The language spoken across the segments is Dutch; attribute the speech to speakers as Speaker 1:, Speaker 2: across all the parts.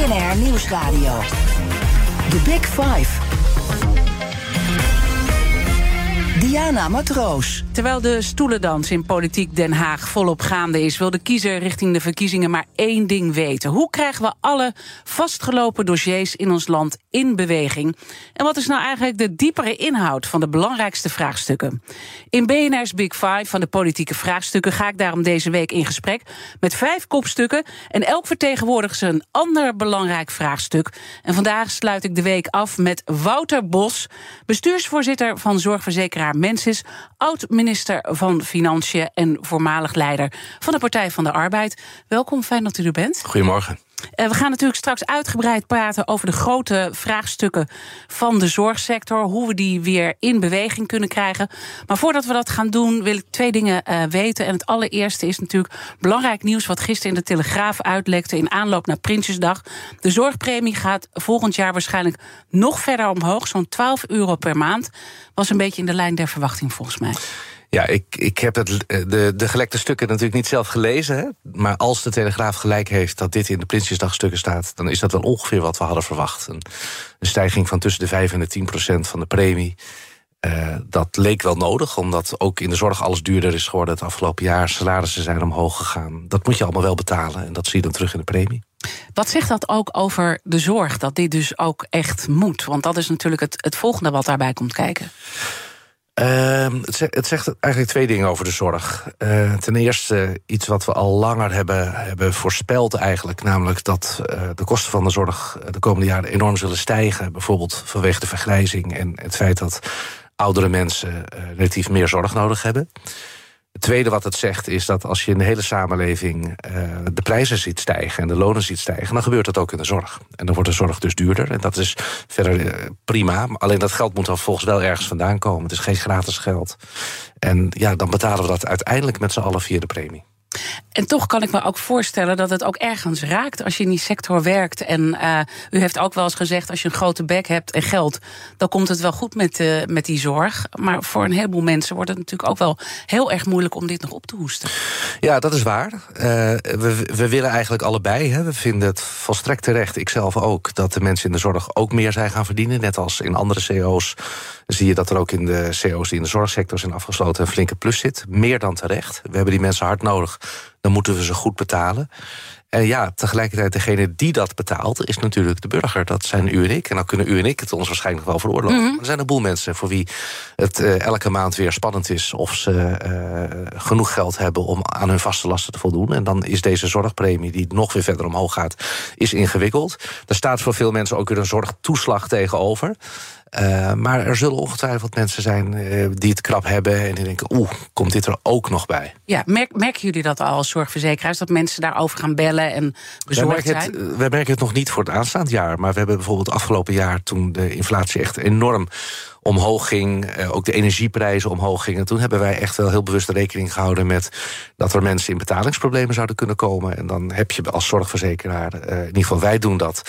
Speaker 1: BNR Nieuwsradio. The Big Five. Diana Matroos.
Speaker 2: Terwijl de stoelendans in politiek Den Haag volop gaande is, wil de kiezer richting de verkiezingen maar één ding weten. Hoe krijgen we alle vastgelopen dossiers in ons land in beweging? En wat is nou eigenlijk de diepere inhoud van de belangrijkste vraagstukken? In BNR's Big Five van de politieke vraagstukken ga ik daarom deze week in gesprek met vijf kopstukken. En elk vertegenwoordigt ze een ander belangrijk vraagstuk. En vandaag sluit ik de week af met Wouter Bos, bestuursvoorzitter van zorgverzekeraar Mensis, oud-minister van Financiën en voormalig leider van de Partij van de Arbeid. Welkom, fijn dat u er bent.
Speaker 3: Goedemorgen.
Speaker 2: Uh, we gaan natuurlijk straks uitgebreid praten over de grote vraagstukken van de zorgsector. Hoe we die weer in beweging kunnen krijgen. Maar voordat we dat gaan doen, wil ik twee dingen uh, weten. En het allereerste is natuurlijk belangrijk nieuws wat gisteren in de Telegraaf uitlekte in aanloop naar Prinsjesdag. De zorgpremie gaat volgend jaar waarschijnlijk nog verder omhoog. Zo'n 12 euro per maand. Was een beetje in de lijn der verwachting volgens mij.
Speaker 3: Ja, ik, ik heb het, de, de gelekte stukken natuurlijk niet zelf gelezen. Hè? Maar als de Telegraaf gelijk heeft dat dit in de Prinsjesdagstukken staat... dan is dat wel ongeveer wat we hadden verwacht. Een, stijging van tussen de 5 en de 10 procent van de premie. Uh, dat leek wel nodig, omdat ook in de zorg alles duurder is geworden... het afgelopen jaar, salarissen zijn omhoog gegaan. Dat moet je allemaal wel betalen en dat zie je dan terug in de premie.
Speaker 2: Wat zegt dat ook over de zorg, dat dit dus ook echt moet? Want dat is natuurlijk het, het volgende wat daarbij komt kijken.
Speaker 3: Uh, het, zegt, eigenlijk twee dingen over de zorg. Uh, ten eerste iets wat we al langer hebben, hebben voorspeld eigenlijk... namelijk dat uh, de kosten van de zorg de komende jaren enorm zullen stijgen. Bijvoorbeeld vanwege de vergrijzing en het feit dat oudere mensen uh, relatief meer zorg nodig hebben. Tweede wat het zegt is dat als je in de hele samenleving uh, de prijzen ziet stijgen en de lonen ziet stijgen, dan gebeurt dat ook in de zorg. En dan wordt de zorg dus duurder. En dat is verder uh, prima. Alleen dat geld moet dan volgens wel ergens vandaan komen. Het is geen gratis geld. En ja, dan betalen we dat uiteindelijk met z'n allen via de premie.
Speaker 2: En toch kan ik me ook voorstellen dat het ook ergens raakt als je in die sector werkt. En uh, u heeft ook wel eens gezegd: als je een grote bek hebt en geld, dan komt het wel goed met, uh, met die zorg. Maar voor een heleboel mensen wordt het natuurlijk ook wel heel erg moeilijk om dit nog op te hoesten.
Speaker 3: Ja, dat is waar. Uh, we, we willen eigenlijk allebei. Hè. We vinden het volstrekt terecht, ikzelf ook, dat de mensen in de zorg ook meer zijn gaan verdienen. Net als in andere CO's zie je dat er ook in de CO's die in de zorgsector zijn afgesloten een flinke plus zit. Meer dan terecht. We hebben die mensen hard nodig dan moeten we ze goed betalen. En ja, tegelijkertijd degene die dat betaalt... is natuurlijk de burger. Dat zijn u en ik. En dan kunnen u en ik het ons waarschijnlijk wel veroorloven. Mm -hmm. Er zijn een boel mensen voor wie het uh, elke maand weer spannend is... of ze uh, genoeg geld hebben om aan hun vaste lasten te voldoen. En dan is deze zorgpremie, die nog weer verder omhoog gaat... is ingewikkeld. Er staat voor veel mensen ook weer een zorgtoeslag tegenover... Uh, maar er zullen ongetwijfeld mensen zijn uh, die het krap hebben en die denken: oeh, komt dit er ook nog bij?
Speaker 2: Ja, merk, merken jullie dat al als zorgverzekeraars dat mensen daarover gaan bellen en bezorgd
Speaker 3: wij
Speaker 2: zijn?
Speaker 3: Het, wij merken het nog niet voor het aanstaand jaar, maar we hebben bijvoorbeeld afgelopen jaar toen de inflatie echt enorm omhoog ging, uh, ook de energieprijzen omhoog gingen. Toen hebben wij echt wel heel bewust rekening gehouden met dat er mensen in betalingsproblemen zouden kunnen komen. En dan heb je als zorgverzekeraar, uh, in ieder geval wij doen dat,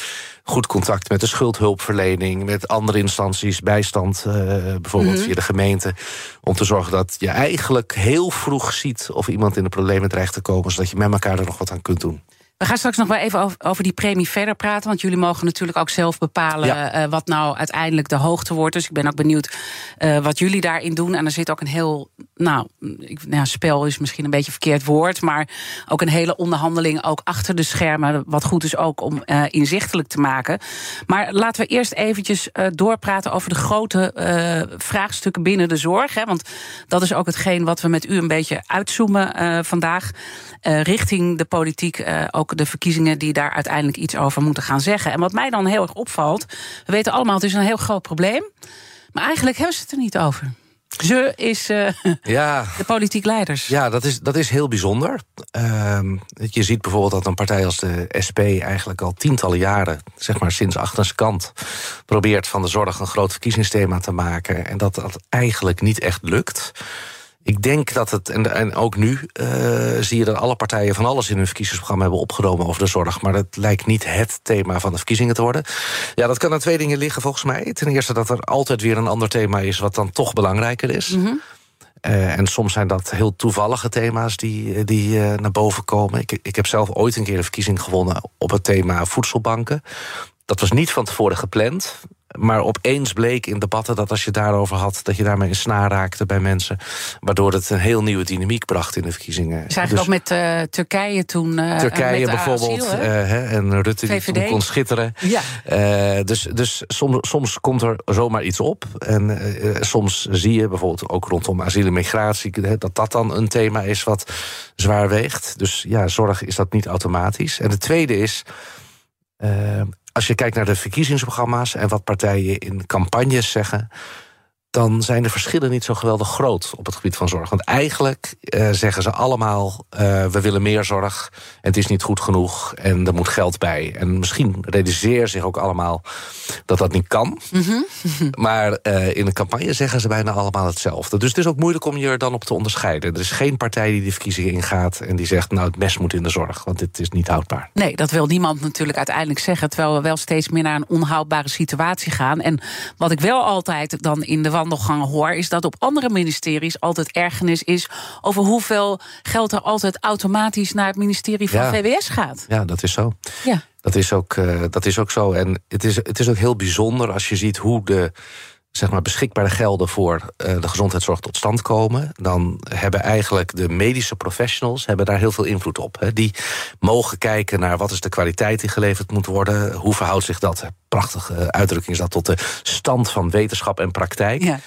Speaker 3: goed contact met de schuldhulpverlening, met andere instanties, bijstand, uh, bijvoorbeeld mm -hmm. via de gemeente, om te zorgen dat je eigenlijk heel vroeg ziet of iemand in de problemen dreigt te komen, zodat je met elkaar er nog wat aan kunt doen.
Speaker 2: We gaan straks nog wel even over, over, die premie verder praten. Want jullie mogen natuurlijk ook zelf bepalen ja. uh, wat nou uiteindelijk de hoogte wordt. Dus ik ben ook benieuwd uh, wat jullie daarin doen. En er zit ook een heel. Nou, ik, nou, spel is misschien een beetje verkeerd woord. Maar ook een hele onderhandeling ook achter de schermen. Wat goed is ook om uh, inzichtelijk te maken. Maar laten we eerst eventjes doorpraten over de grote vraagstukken binnen de zorg. Hè, want dat is ook hetgeen wat we met u een beetje uitzoomen vandaag. richting de politiek ook de verkiezingen die daar uiteindelijk iets over moeten gaan zeggen. En wat mij dan heel erg opvalt, we weten allemaal, het is een heel groot probleem. Maar eigenlijk hebben ze het er niet over. Ze is uh, ja, de politiek leiders.
Speaker 3: Ja, dat is, dat is heel bijzonder. Uh, je ziet bijvoorbeeld dat een partij als de SP eigenlijk al tientallen jaren, zeg maar sinds achter kant, probeert van de zorg een groot verkiezingsthema te maken. En dat dat eigenlijk niet echt lukt. Ik denk dat het, en, en ook nu uh, zie je dat alle partijen van alles in hun verkiezingsprogramma hebben opgenomen over de zorg. Maar dat lijkt niet het thema van de verkiezingen te worden. Ja, dat kan aan twee dingen liggen volgens mij. Ten eerste dat er altijd weer een ander thema is wat dan toch belangrijker is. Mm -hmm. uh, en soms zijn dat heel toevallige thema's die, die uh, naar boven komen. Ik, ik heb zelf ooit een keer een verkiezing gewonnen op het thema voedselbanken. Dat was niet van tevoren gepland. Maar opeens bleek in debatten dat als je daarover had... dat je daarmee een snaar raakte bij mensen. Waardoor het een heel nieuwe dynamiek bracht in de verkiezingen.
Speaker 2: Eigenlijk dus, ook met uh, Turkije toen... Uh,
Speaker 3: Turkije
Speaker 2: met
Speaker 3: bijvoorbeeld.
Speaker 2: Asiel,
Speaker 3: uh, en Rutte VVD. die kon schitteren.
Speaker 2: Ja.
Speaker 3: dus dus soms, soms komt er zomaar iets op. En soms zie je bijvoorbeeld ook rondom asiel en migratie... dat dat dan een thema is wat zwaar weegt. Dus ja, zorg is dat niet automatisch. En de tweede is als je kijkt naar de verkiezingsprogramma's en wat partijen in campagnes zeggen dan zijn de verschillen niet zo geweldig groot op het gebied van zorg. Want eigenlijk uh, zeggen ze allemaal: uh, we willen meer zorg, en het is niet goed genoeg en er moet geld bij. En misschien realiseren zich ook allemaal dat dat niet kan. Mm -hmm. maar uh, in de campagne zeggen ze bijna allemaal hetzelfde. Dus het is ook moeilijk om je er dan op te onderscheiden. Er is geen partij die de verkiezingen ingaat en die zegt: nou, het mes moet in de zorg, want dit is niet houdbaar.
Speaker 2: Nee, dat wil niemand natuurlijk uiteindelijk zeggen, terwijl we wel steeds meer naar een onhoudbare situatie gaan. En wat ik wel altijd dan in de wandelgangen hoor, is dat op andere ministeries altijd ergernis is over hoeveel geld er altijd automatisch naar het ministerie van
Speaker 3: Ja.
Speaker 2: VWS gaat.
Speaker 3: Ja, dat is zo.
Speaker 2: Ja.
Speaker 3: Dat is ook, uh, dat is ook zo. En het is, het is ook heel bijzonder als je ziet hoe de zeg maar, beschikbare gelden voor uh, de gezondheidszorg tot stand komen. Dan hebben eigenlijk de medische professionals hebben daar heel veel invloed op. Die mogen kijken naar wat is de kwaliteit die geleverd moet worden. Hoe verhoudt zich dat, prachtige uitdrukking is dat, tot de stand van wetenschap en praktijk.
Speaker 2: Ja.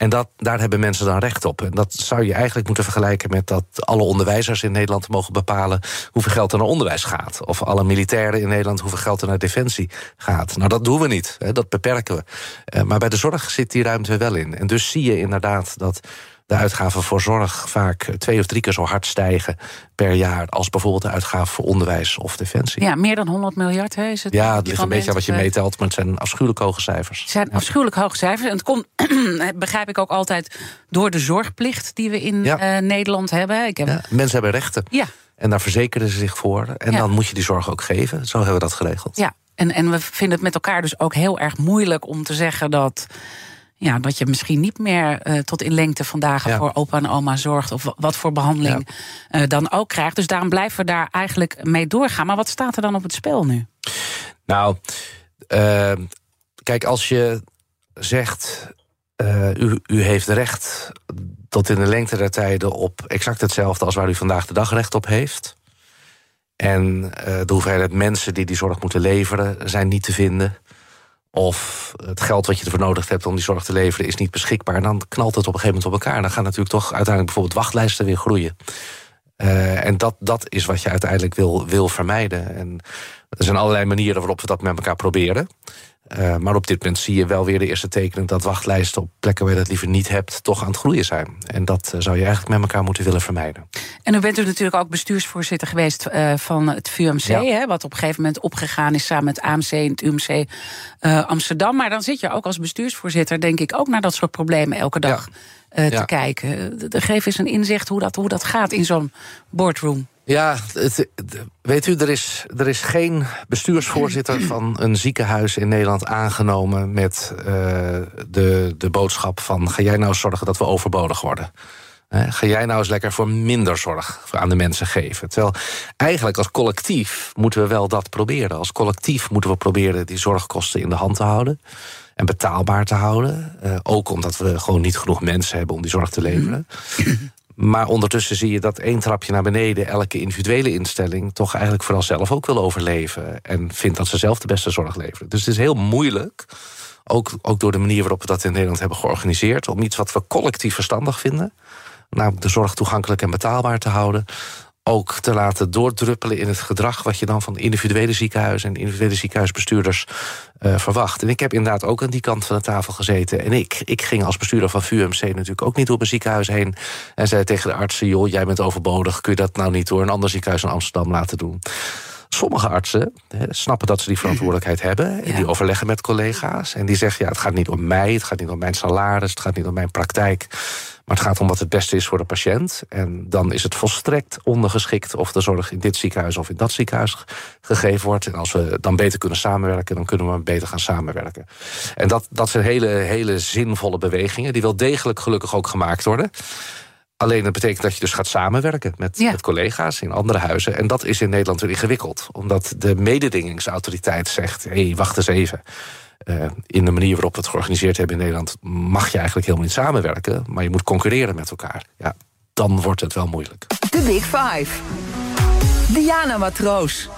Speaker 3: En dat, daar hebben mensen dan recht op. En dat zou je eigenlijk moeten vergelijken met dat alle onderwijzers in Nederland mogen bepalen hoeveel geld er naar onderwijs gaat. Of alle militairen in Nederland hoeveel geld er naar defensie gaat. Nou, dat doen we niet. Hè, dat beperken we. Uh, maar bij de zorg zit die ruimte wel in. En dus zie je inderdaad dat de uitgaven voor zorg vaak twee of drie keer zo hard stijgen per jaar als bijvoorbeeld de uitgaven voor onderwijs of defensie.
Speaker 2: Ja, meer dan 100 miljard hè, is het.
Speaker 3: Ja, het ligt een beetje aan wat je meetelt, maar het zijn afschuwelijk hoge cijfers.
Speaker 2: Het zijn afschuwelijk hoge cijfers. En het komt, begrijp ik ook altijd, door de zorgplicht die we in ja. uh, Nederland hebben. Ik heb...
Speaker 3: Ja, mensen hebben rechten.
Speaker 2: Ja.
Speaker 3: En daar verzekeren ze zich voor. En dan moet je die zorg ook geven. Zo hebben we dat geregeld.
Speaker 2: Ja, en, en we vinden het met elkaar dus ook heel erg moeilijk om te zeggen dat ja, dat je misschien niet meer uh, tot in lengte vandaag ja. voor opa en oma zorgt. Of wat voor behandeling ja. uh, dan ook krijgt. Dus daarom blijven we daar eigenlijk mee doorgaan. Maar wat staat er dan op het spel nu?
Speaker 3: Nou, uh, kijk, als je zegt. U, u, heeft recht tot in de lengte der tijden op exact hetzelfde als waar u vandaag de dag recht op heeft. En de hoeveelheid mensen die die zorg moeten leveren zijn niet te vinden of het geld wat je ervoor nodig hebt om die zorg te leveren is niet beschikbaar, en dan knalt het op een gegeven moment op elkaar. Dan gaan natuurlijk toch uiteindelijk bijvoorbeeld wachtlijsten weer groeien. Uh, en dat, dat is wat je uiteindelijk wil, wil vermijden. En er zijn allerlei manieren waarop we dat met elkaar proberen. Uh, maar op dit moment zie je wel weer de eerste tekenen dat wachtlijsten op plekken waar je dat liever niet hebt, toch aan het groeien zijn. En dat uh, zou je eigenlijk met elkaar moeten willen vermijden.
Speaker 2: En nu bent u natuurlijk ook bestuursvoorzitter geweest uh, van het VUMC, ja. hè, wat op een gegeven moment opgegaan is samen met AMC en het UMC Amsterdam. Maar dan zit je ook als bestuursvoorzitter, denk ik, ook naar dat soort problemen elke dag ja. te ja. kijken. Geef eens een inzicht hoe dat, hoe dat gaat in zo'n boardroom.
Speaker 3: Ja, het, weet u, er is, er is geen bestuursvoorzitter van een ziekenhuis in Nederland aangenomen met uh, de, de boodschap van ga jij nou zorgen dat we overbodig worden. He, ga jij nou eens lekker voor minder zorg aan de mensen geven. Terwijl eigenlijk als collectief moeten we wel dat proberen. Als collectief moeten we proberen die zorgkosten in de hand te houden. En betaalbaar te houden. Uh, ook omdat we gewoon niet genoeg mensen hebben om die zorg te leveren. Maar ondertussen zie je dat één trapje naar beneden elke individuele instelling toch eigenlijk vooral zelf ook wil overleven. En vindt dat ze zelf de beste zorg leveren. Dus het is heel moeilijk, ook, ook door de manier waarop we dat in Nederland hebben georganiseerd, om iets wat we collectief verstandig vinden, namelijk de zorg toegankelijk en betaalbaar te houden, ook te laten doordruppelen in het gedrag wat je dan van individuele ziekenhuizen en individuele ziekenhuisbestuurders uh, verwacht. En ik heb inderdaad ook aan die kant van de tafel gezeten. En ik, ik ging als bestuurder van VUMC natuurlijk ook niet door mijn ziekenhuis heen en zei tegen de artsen: joh, jij bent overbodig, kun je dat nou niet door een ander ziekenhuis in Amsterdam laten doen? Sommige artsen snappen dat ze die verantwoordelijkheid hebben. En die overleggen met collega's. En die zeggen: ja, het gaat niet om mij, het gaat niet om mijn salaris, het gaat niet om mijn praktijk. Maar het gaat om wat het beste is voor de patiënt. En dan is het volstrekt ondergeschikt of de zorg in dit ziekenhuis of in dat ziekenhuis gegeven wordt. En als we dan beter kunnen samenwerken, dan kunnen we beter gaan samenwerken. En dat, dat zijn hele, hele zinvolle bewegingen, die wel degelijk gelukkig ook gemaakt worden. Alleen dat betekent dat je dus gaat samenwerken met, met collega's in andere huizen. En dat is in Nederland weer ingewikkeld. Omdat de mededingingsautoriteit zegt: hé, hey, wacht eens even. Uh, in de manier waarop we het georganiseerd hebben in Nederland, mag je eigenlijk helemaal niet samenwerken, maar je moet concurreren met elkaar. Ja, dan wordt het wel moeilijk.
Speaker 1: De Big Five. Diana Matroos.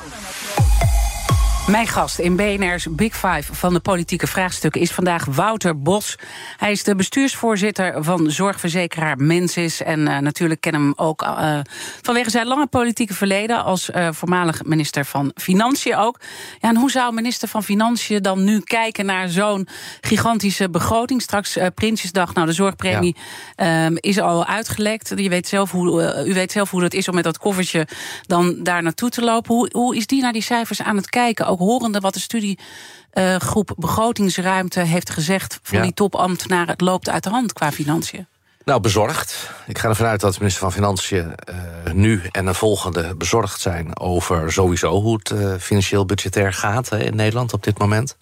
Speaker 2: Mijn gast in BNR's Big Five van de politieke vraagstukken is vandaag Wouter Bos. Hij is de bestuursvoorzitter van zorgverzekeraar Mensis. En uh, natuurlijk kennen hem ook uh, vanwege zijn lange politieke verleden als uh, voormalig minister van Financiën ook. Ja, en hoe zou minister van Financiën dan nu kijken naar zo'n gigantische begroting? Straks Prinsjesdag, nou de zorgpremie ja. um, is al uitgelekt. Je weet zelf hoe, u weet zelf hoe dat is om met dat koffertje dan daar naartoe te lopen. Hoe, hoe is die naar die cijfers aan het kijken? Ook horende wat de studiegroep begrotingsruimte heeft gezegd van ja. die topambtenaren. Het loopt uit de hand qua financiën.
Speaker 3: Nou, bezorgd. Ik ga ervan uit dat de minister van Financiën uh, nu en de volgende bezorgd zijn over sowieso hoe het uh, financieel budgetair gaat hè, in Nederland op dit moment.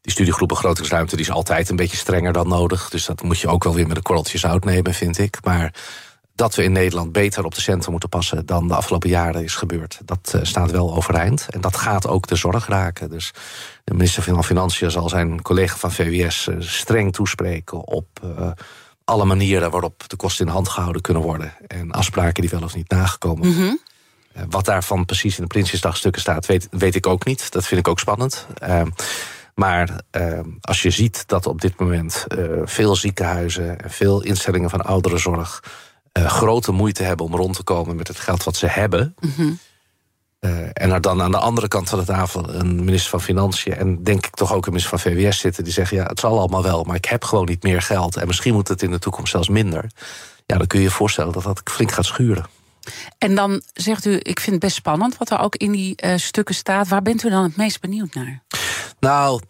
Speaker 3: Die studiegroep begrotingsruimte die is altijd een beetje strenger dan nodig. Dus dat moet je ook wel weer met een korreltje zout nemen, vind ik. Maar dat we in Nederland beter op de centen moeten passen dan de afgelopen jaren is gebeurd. Dat uh, staat wel overeind. En dat gaat ook de zorg raken. Dus de minister van Financiën zal zijn collega van VWS uh, streng toespreken op uh, alle manieren waarop de kosten in hand gehouden kunnen worden. En afspraken die wel of niet nagekomen
Speaker 2: mm -hmm.
Speaker 3: Wat daarvan precies in de Prinsjesdagstukken staat, weet, weet ik ook niet. Dat vind ik ook spannend. Ehm, maar uh, als je ziet dat op dit moment veel ziekenhuizen en veel instellingen van ouderenzorg uh, grote moeite hebben om rond te komen met het geld wat ze hebben.
Speaker 2: Mm -hmm.
Speaker 3: uh, en er dan aan de andere kant van de tafel een minister van Financiën en denk ik toch ook een minister van VWS zitten die zeggen: ja, het zal allemaal wel, maar ik heb gewoon niet meer geld en misschien moet het in de toekomst zelfs minder. Ja, dan kun je je voorstellen dat dat flink gaat schuren.
Speaker 2: En dan zegt u, ik vind het best spannend wat er ook in die uh, stukken staat. Waar bent u dan het meest benieuwd naar?
Speaker 3: Nou,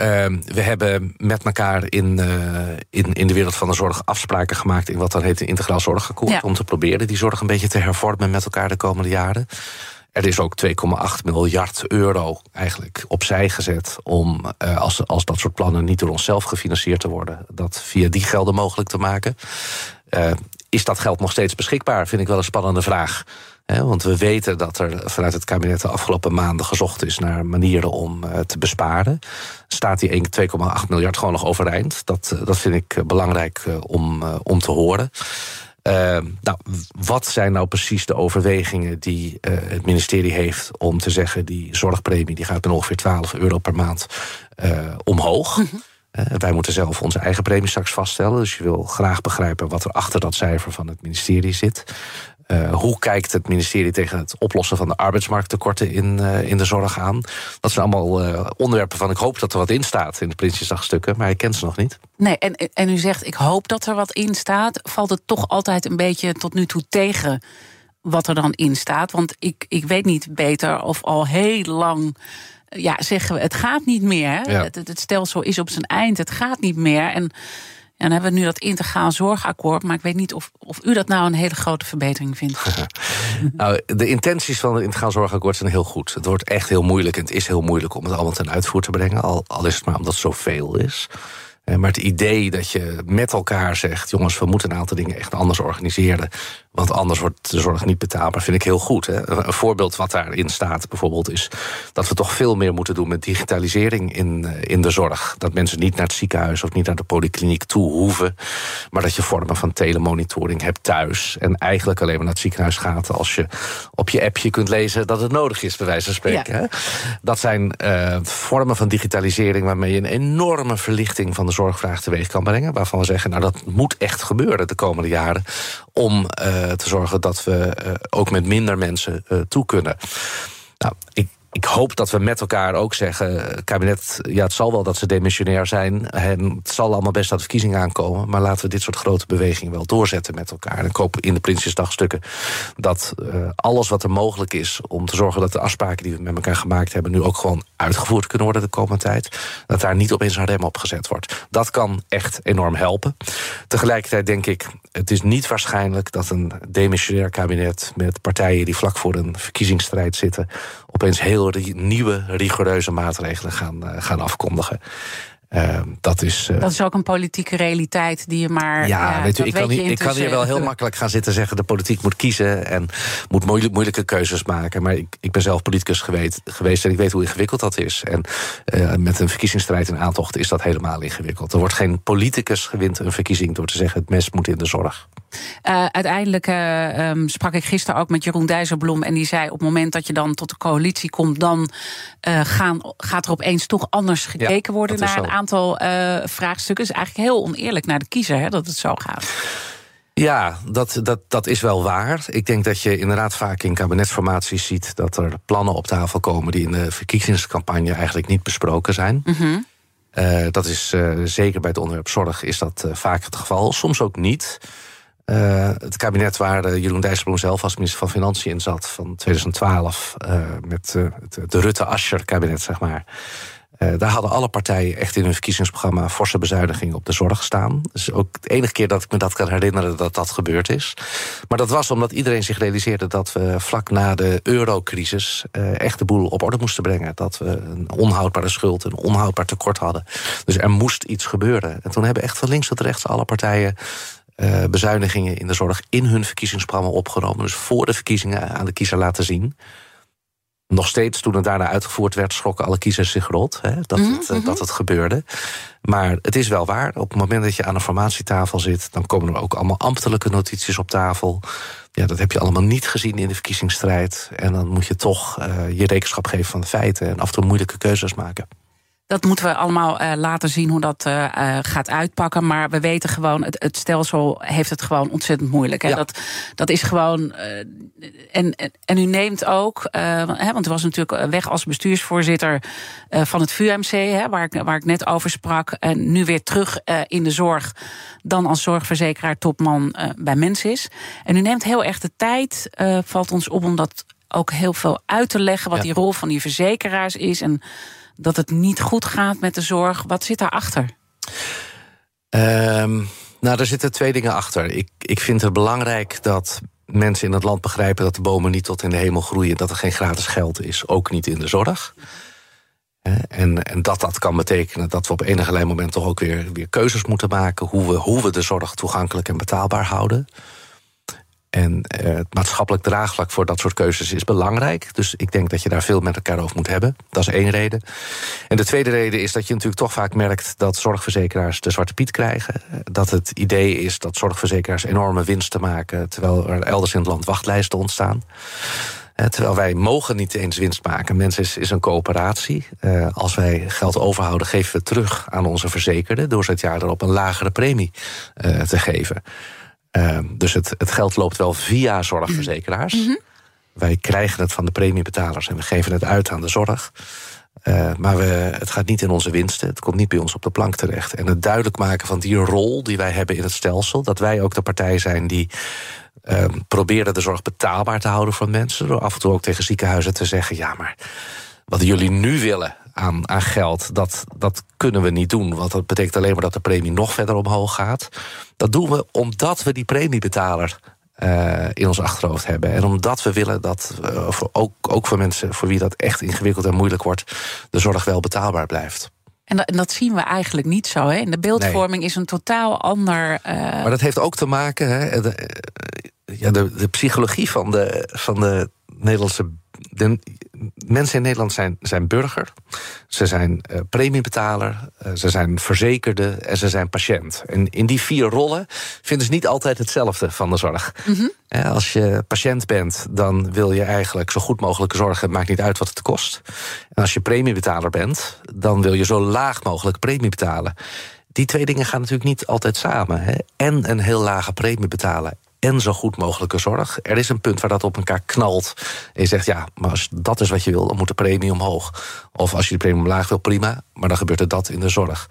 Speaker 3: uh, we hebben met elkaar in, uh, in, in de wereld van de zorg afspraken gemaakt in wat dan heet een integraal zorgakkoord. Ja. Om te proberen die zorg een beetje te hervormen met elkaar de komende jaren. Er is ook 2,8 miljard euro eigenlijk opzij gezet om, uh, als, als dat soort plannen niet door onszelf gefinancierd te worden, dat via die gelden mogelijk te maken. Uh, is dat geld nog steeds beschikbaar? Vind ik wel een spannende vraag. Want we weten dat er vanuit het kabinet de afgelopen maanden gezocht is naar manieren om uh, te besparen. Staat die 2,8 miljard gewoon nog overeind? Dat, dat vind ik belangrijk uh, om, om te horen. nou, wat zijn nou precies de overwegingen die het ministerie heeft om te zeggen: die zorgpremie die gaat met ongeveer 12 euro per maand omhoog? Mm -hmm. Uh, wij moeten zelf onze eigen premie straks vaststellen. Dus je wil graag begrijpen wat er achter dat cijfer van het ministerie zit. Uh, hoe kijkt het ministerie tegen het oplossen van de arbeidsmarkttekorten in, uh, in de zorg aan? Dat zijn allemaal onderwerpen van ik hoop dat er wat in staat in de Prinsjesdagstukken, maar ik ken ze nog niet.
Speaker 2: Nee, en, en u zegt ik hoop dat er wat in staat. Valt het toch altijd een beetje tot nu toe tegen wat er dan in staat? Want ik, ik weet niet beter of al heel lang ja, zeggen we, het gaat niet meer. Ja. Het, het, stelsel is op zijn eind, het gaat niet meer. En, en dan hebben we nu dat integraal zorgakkoord. Maar ik weet niet of, of u dat nou een hele grote verbetering vindt.
Speaker 3: nou, de intenties van het integraal zorgakkoord zijn heel goed. Het wordt echt heel moeilijk en het is heel moeilijk om het allemaal ten uitvoer te brengen. Al, al is het maar omdat het zoveel is. Maar het idee dat je met elkaar zegt: jongens, we moeten een aantal dingen echt anders organiseren. Want anders wordt de zorg niet betaalbaar, vind ik heel goed. Hè. Een voorbeeld wat daarin staat bijvoorbeeld is dat we toch veel meer moeten doen met digitalisering in, eh, in de zorg. Dat mensen niet naar het ziekenhuis of niet naar de polykliniek toe hoeven. Maar dat je vormen van telemonitoring hebt thuis. En eigenlijk alleen maar naar het ziekenhuis gaat als je op je appje kunt lezen dat het nodig is, bij wijze van spreken. Ja. Dat zijn uh, vormen van digitalisering waarmee je een enorme verlichting van de zorgvraag teweeg kan brengen. Waarvan we zeggen, nou dat moet echt gebeuren de komende jaren om te zorgen dat we ook met minder mensen toe kunnen. Nou, ik, ik hoop dat we met elkaar ook zeggen... het kabinet, ja, het zal wel dat ze demissionair zijn... en het zal allemaal best dat verkiezingen aankomen... maar laten we dit soort grote bewegingen wel doorzetten met elkaar. En ik hoop in de Prinsjesdagstukken dat uh, alles wat er mogelijk is... om te zorgen dat de afspraken die we met elkaar gemaakt hebben... nu ook gewoon uitgevoerd kunnen worden de komende tijd... dat daar niet opeens een rem op gezet wordt. Dat kan echt enorm helpen. Tegelijkertijd denk ik, het is niet waarschijnlijk... dat een demissionair kabinet met partijen die vlak voor een verkiezingsstrijd zitten... opeens heel nieuwe rigoureuze maatregelen gaan, uh, gaan afkondigen. Uh, dat, is,
Speaker 2: uh, dat is ook een politieke realiteit die je maar.
Speaker 3: Ja, weet u, ik, kan, hier, ik kan hier wel heel makkelijk gaan zitten zeggen: de politiek moet kiezen en moet moeilijke keuzes maken. Maar ik, ik ben zelf politicus geweest, geweest en ik weet hoe ingewikkeld dat is. En uh, met een verkiezingsstrijd in aantocht is dat helemaal ingewikkeld. Er wordt geen politicus gewint een verkiezing door te zeggen: het mes moet in de zorg.
Speaker 2: Uiteindelijk um, sprak ik gisteren ook met Jeroen Dijsselbloem. En die zei: op het moment dat je dan tot de coalitie komt, dan gaan, gaat er opeens toch anders gekeken ja, worden naar een aantal vraagstukken. is eigenlijk heel oneerlijk naar de kiezer hè, dat het zo gaat.
Speaker 3: Ja, dat, dat, dat is wel waar. Ik denk dat je inderdaad vaak in kabinetsformaties ziet dat er plannen op tafel komen die in de verkiezingscampagne eigenlijk niet besproken zijn. Mm -hmm. dat is zeker bij het onderwerp zorg is dat vaak het geval. Soms ook niet. Het kabinet waar Jeroen Dijsselbloem zelf als minister van Financiën in zat... van 2012, uh, met het de Rutte-Ascher-kabinet, zeg maar... daar hadden alle partijen echt in hun verkiezingsprogramma... forse bezuinigingen op de zorg staan. Dus ook de enige keer dat ik me dat kan herinneren dat dat gebeurd is. Maar dat was omdat iedereen zich realiseerde... dat we vlak na de eurocrisis echt de boel op orde moesten brengen. Dat we een onhoudbare schuld, een onhoudbaar tekort hadden. Dus er moest iets gebeuren. En toen hebben echt van links tot rechts alle partijen uh, bezuinigingen in de zorg in hun verkiezingsprogramma opgenomen. Dus voor de verkiezingen aan de kiezer laten zien. Nog steeds, toen het daarna uitgevoerd werd, schrokken alle kiezers zich rot hè, dat, mm -hmm. het, mhm. dat het gebeurde. Maar het is wel waar, op het moment dat je aan een formatietafel zit, dan komen er ook allemaal ambtelijke notities op tafel. Ja, dat heb je allemaal niet gezien in de verkiezingsstrijd. En dan moet je toch uh, je rekenschap geven van de feiten en af en toe moeilijke keuzes maken.
Speaker 2: Dat moeten we allemaal uh, laten zien hoe dat uh, gaat uitpakken. Maar we weten gewoon, het, het stelsel heeft het gewoon ontzettend moeilijk. Hè? Ja. Dat, dat is gewoon. Uh, en, en, en, u neemt ook, hè, want u was natuurlijk weg als bestuursvoorzitter van het VUMC, hè, waar, ik, waar ik net over sprak. En nu weer terug in de zorg, dan als zorgverzekeraar topman bij Mensis. En u neemt heel erg de tijd, valt ons op om dat ook heel veel uit te leggen, wat ja. die rol van die verzekeraars is. En dat het niet goed gaat met de zorg. Wat zit daarachter?
Speaker 3: Um, nou, er zitten twee dingen achter. Ik, ik vind het belangrijk dat mensen in het land begrijpen dat de bomen niet tot in de hemel groeien. Dat er geen gratis geld is, ook niet in de zorg. En, en dat dat kan betekenen dat we op enige moment toch ook weer, weer keuzes moeten maken. Hoe we, hoe we de zorg toegankelijk en betaalbaar houden. En uh, het maatschappelijk draagvlak voor dat soort keuzes is belangrijk. Dus ik denk dat je daar veel met elkaar over moet hebben. Dat is één reden. En de tweede reden is dat je natuurlijk toch vaak merkt dat zorgverzekeraars de zwarte piet krijgen. Dat het idee is dat zorgverzekeraars enorme winsten maken, terwijl er elders in het land wachtlijsten ontstaan. Uh, terwijl wij mogen niet eens winst maken. Mensen is, een coöperatie. Uh, als wij geld overhouden, geven we terug aan onze verzekerden... door ze het jaar erop een lagere premie te geven. Uh, dus het, het geld loopt wel via zorgverzekeraars. Mm -hmm. Wij krijgen het van de premiebetalers en we geven het uit aan de zorg. Uh, maar we, het gaat niet in onze winsten. Het komt niet bij ons op de plank terecht. En het duidelijk maken van die rol die wij hebben in het stelsel. Dat wij ook de partij zijn die uh, proberen de zorg betaalbaar te houden voor mensen. Door af en toe ook tegen ziekenhuizen te zeggen: ja, maar wat jullie nu willen, aan, aan geld. Dat, dat kunnen we niet doen, want dat betekent alleen maar dat de premie nog verder omhoog gaat. Dat doen we omdat we die premiebetaler uh, in ons achterhoofd hebben. En omdat we willen dat, uh, voor, ook, ook voor mensen voor wie dat echt ingewikkeld en moeilijk wordt, de zorg wel betaalbaar blijft.
Speaker 2: En dat, en dat, zien we eigenlijk niet zo. Hè? De beeldvorming nee. is een totaal ander. Uh...
Speaker 3: Maar dat heeft ook te maken. Hè, de, ja, de, de psychologie van de, van de Nederlandse de mensen in Nederland zijn, zijn burger, ze zijn uh, premiebetaler, uh, ze zijn verzekerde en ze zijn patiënt. En in die vier rollen vinden ze niet altijd hetzelfde van de zorg. Mm -hmm. als je patiënt bent, dan wil je eigenlijk zo goed mogelijk zorgen. Het maakt niet uit wat het kost. En als je premiebetaler bent, dan wil je zo laag mogelijk premie betalen. Die twee dingen gaan natuurlijk niet altijd samen. Hè? En een heel lage premie betalen en zo goed mogelijke zorg. Er is een punt waar dat op elkaar knalt. En je zegt, ja, maar als dat is wat je wil, dan moet de premie omhoog. Of als je de premie omlaag wil, prima. Maar dan gebeurt er dat in de zorg.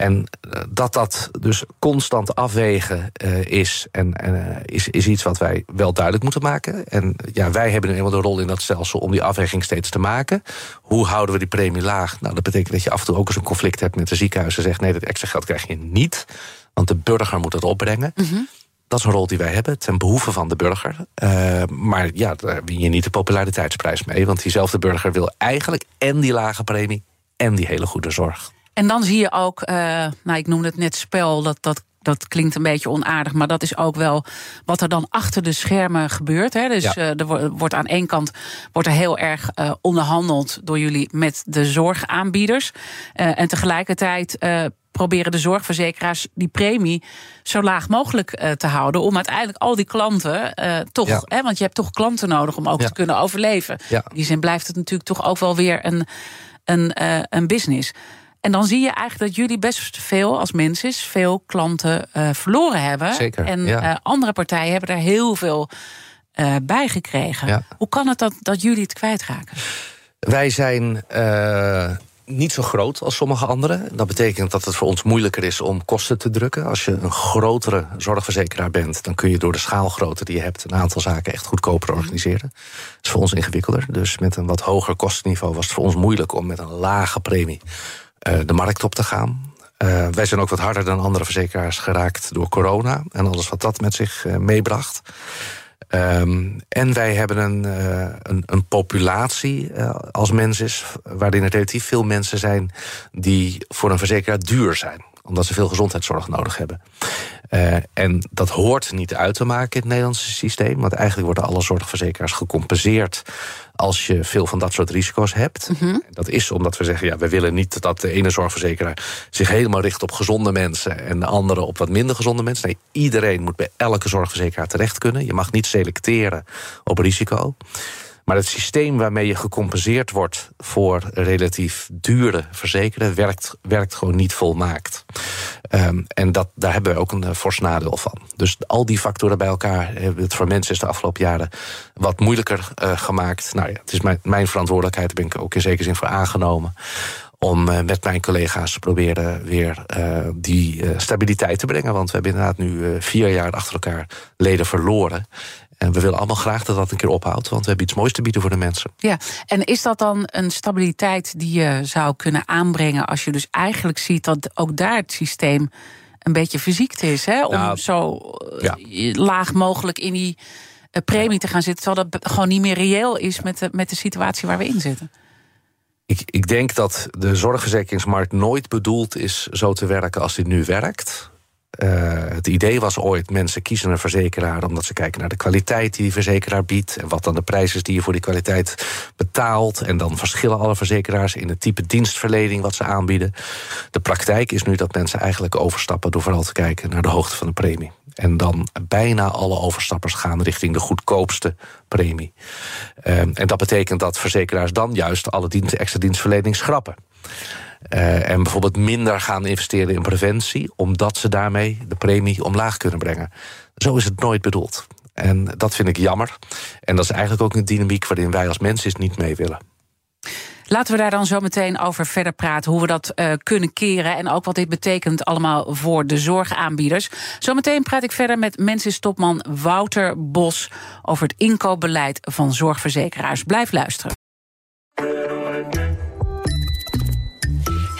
Speaker 3: En eh, dat dat dus constant afwegen uh, is, en, uh, is, is iets wat wij wel duidelijk moeten maken. En ja, wij hebben eenmaal de rol in dat stelsel om die afweging steeds te maken. Hoe houden we die premie laag? Nou, dat betekent dat je af en toe ook eens een conflict hebt met de ziekenhuizen. Zegt nee, dat extra geld krijg je niet, want de burger moet het opbrengen. Mm. Dat is een rol die wij hebben, ten behoeve van de burger. Uh, maar ja, daar win je niet de populariteitsprijs mee. Want diezelfde burger wil eigenlijk en die lage premie en die hele goede zorg.
Speaker 2: En dan zie je ook, uh, nou, ik noemde het net spel, dat, dat, dat klinkt een beetje onaardig, maar dat is ook wel wat er dan achter de schermen gebeurt. Hè. Dus ja. uh, er wordt aan één kant wordt er heel erg uh, onderhandeld door jullie met de zorgaanbieders. en tegelijkertijd proberen de zorgverzekeraars die premie zo laag mogelijk te houden. Om uiteindelijk al die klanten toch, ja. hè, want je hebt toch klanten nodig om ook ja. te kunnen overleven. In die zin blijft het natuurlijk toch ook wel weer een, een, een business. En dan zie je eigenlijk dat jullie best veel als mensen veel klanten verloren hebben.
Speaker 3: Zeker,
Speaker 2: en andere partijen hebben daar heel veel bij gekregen. Hoe kan het dat, dat jullie het kwijtraken?
Speaker 3: Wij zijn niet zo groot als sommige anderen. Dat betekent dat het voor ons moeilijker is om kosten te drukken. Als je een grotere zorgverzekeraar bent, dan kun je door de schaalgrootte die je hebt een aantal zaken echt goedkoper organiseren. Dat is voor ons ingewikkelder. Dus met een wat hoger kostenniveau was het voor ons moeilijk om met een lage premie uh, de markt op te gaan. Uh, wij zijn ook wat harder dan andere verzekeraars geraakt door corona en alles wat dat met zich uh, meebracht. Um, en wij hebben een, uh, een, een, populatie uh, als mens is, waarin er relatief veel mensen zijn die voor een verzekeraar duur zijn omdat ze veel gezondheidszorg nodig hebben. Uh, en dat hoort niet uit te maken in het Nederlandse systeem. Want eigenlijk worden alle zorgverzekeraars gecompenseerd als je veel van dat soort risico's hebt.
Speaker 2: Mhm.
Speaker 3: Mm -hmm. Dat is omdat we zeggen, ja, we willen niet dat de ene zorgverzekeraar zich helemaal richt op gezonde mensen en de andere op wat minder gezonde mensen. Nee, iedereen moet bij elke zorgverzekeraar terecht kunnen. Je mag niet selecteren op risico. Maar het systeem waarmee je gecompenseerd wordt voor relatief dure verzekeren werkt, werkt gewoon niet volmaakt. Um, en dat, daar hebben we ook een uh, fors nadeel van. Dus al die factoren bij elkaar hebben het voor mensen de afgelopen jaren wat moeilijker uh, gemaakt. Nou ja, het is mijn, mijn verantwoordelijkheid, daar ben ik ook in zekere zin voor aangenomen om met mijn collega's te proberen weer die stabiliteit te brengen. Want we hebben inderdaad nu vier jaar achter elkaar leden verloren. En we willen allemaal graag dat dat een keer ophoudt, want we hebben iets moois te bieden voor de mensen.
Speaker 2: Ja, en is dat dan een stabiliteit die je zou kunnen aanbrengen als je dus eigenlijk ziet dat ook daar het systeem een beetje verziekt is, hè? Om
Speaker 3: Nou,
Speaker 2: zo
Speaker 3: ja.
Speaker 2: laag mogelijk in die uh, premie te gaan zitten, terwijl dat gewoon niet meer reëel is met de, met de situatie waar we in zitten.
Speaker 3: Ik, ik denk dat de zorgverzekeringsmarkt nooit bedoeld is zo te werken als dit nu werkt. Uh, het idee was ooit, mensen kiezen een verzekeraar omdat ze kijken naar de kwaliteit die die verzekeraar biedt. En wat dan de prijs is die je voor die kwaliteit betaalt. En dan verschillen alle verzekeraars in het type dienstverlening wat ze aanbieden. De praktijk is nu dat mensen eigenlijk overstappen door vooral te kijken naar de hoogte van de premie. En dan bijna alle overstappers gaan richting de goedkoopste premie. Uh, en dat betekent dat verzekeraars dan juist alle extra dienstverlening schrappen. Uh, en bijvoorbeeld minder gaan investeren in preventie, omdat ze daarmee de premie omlaag kunnen brengen. Zo is het nooit bedoeld. En dat vind ik jammer. En dat is eigenlijk ook een dynamiek waarin wij als mensen niet mee willen.
Speaker 2: Laten we daar dan zo meteen over verder praten. Hoe we dat uh, kunnen keren. En ook wat dit betekent allemaal voor de zorgaanbieders. Zometeen praat ik verder met mensistopman Wouter Bos. over het inkoopbeleid van zorgverzekeraars. Blijf luisteren.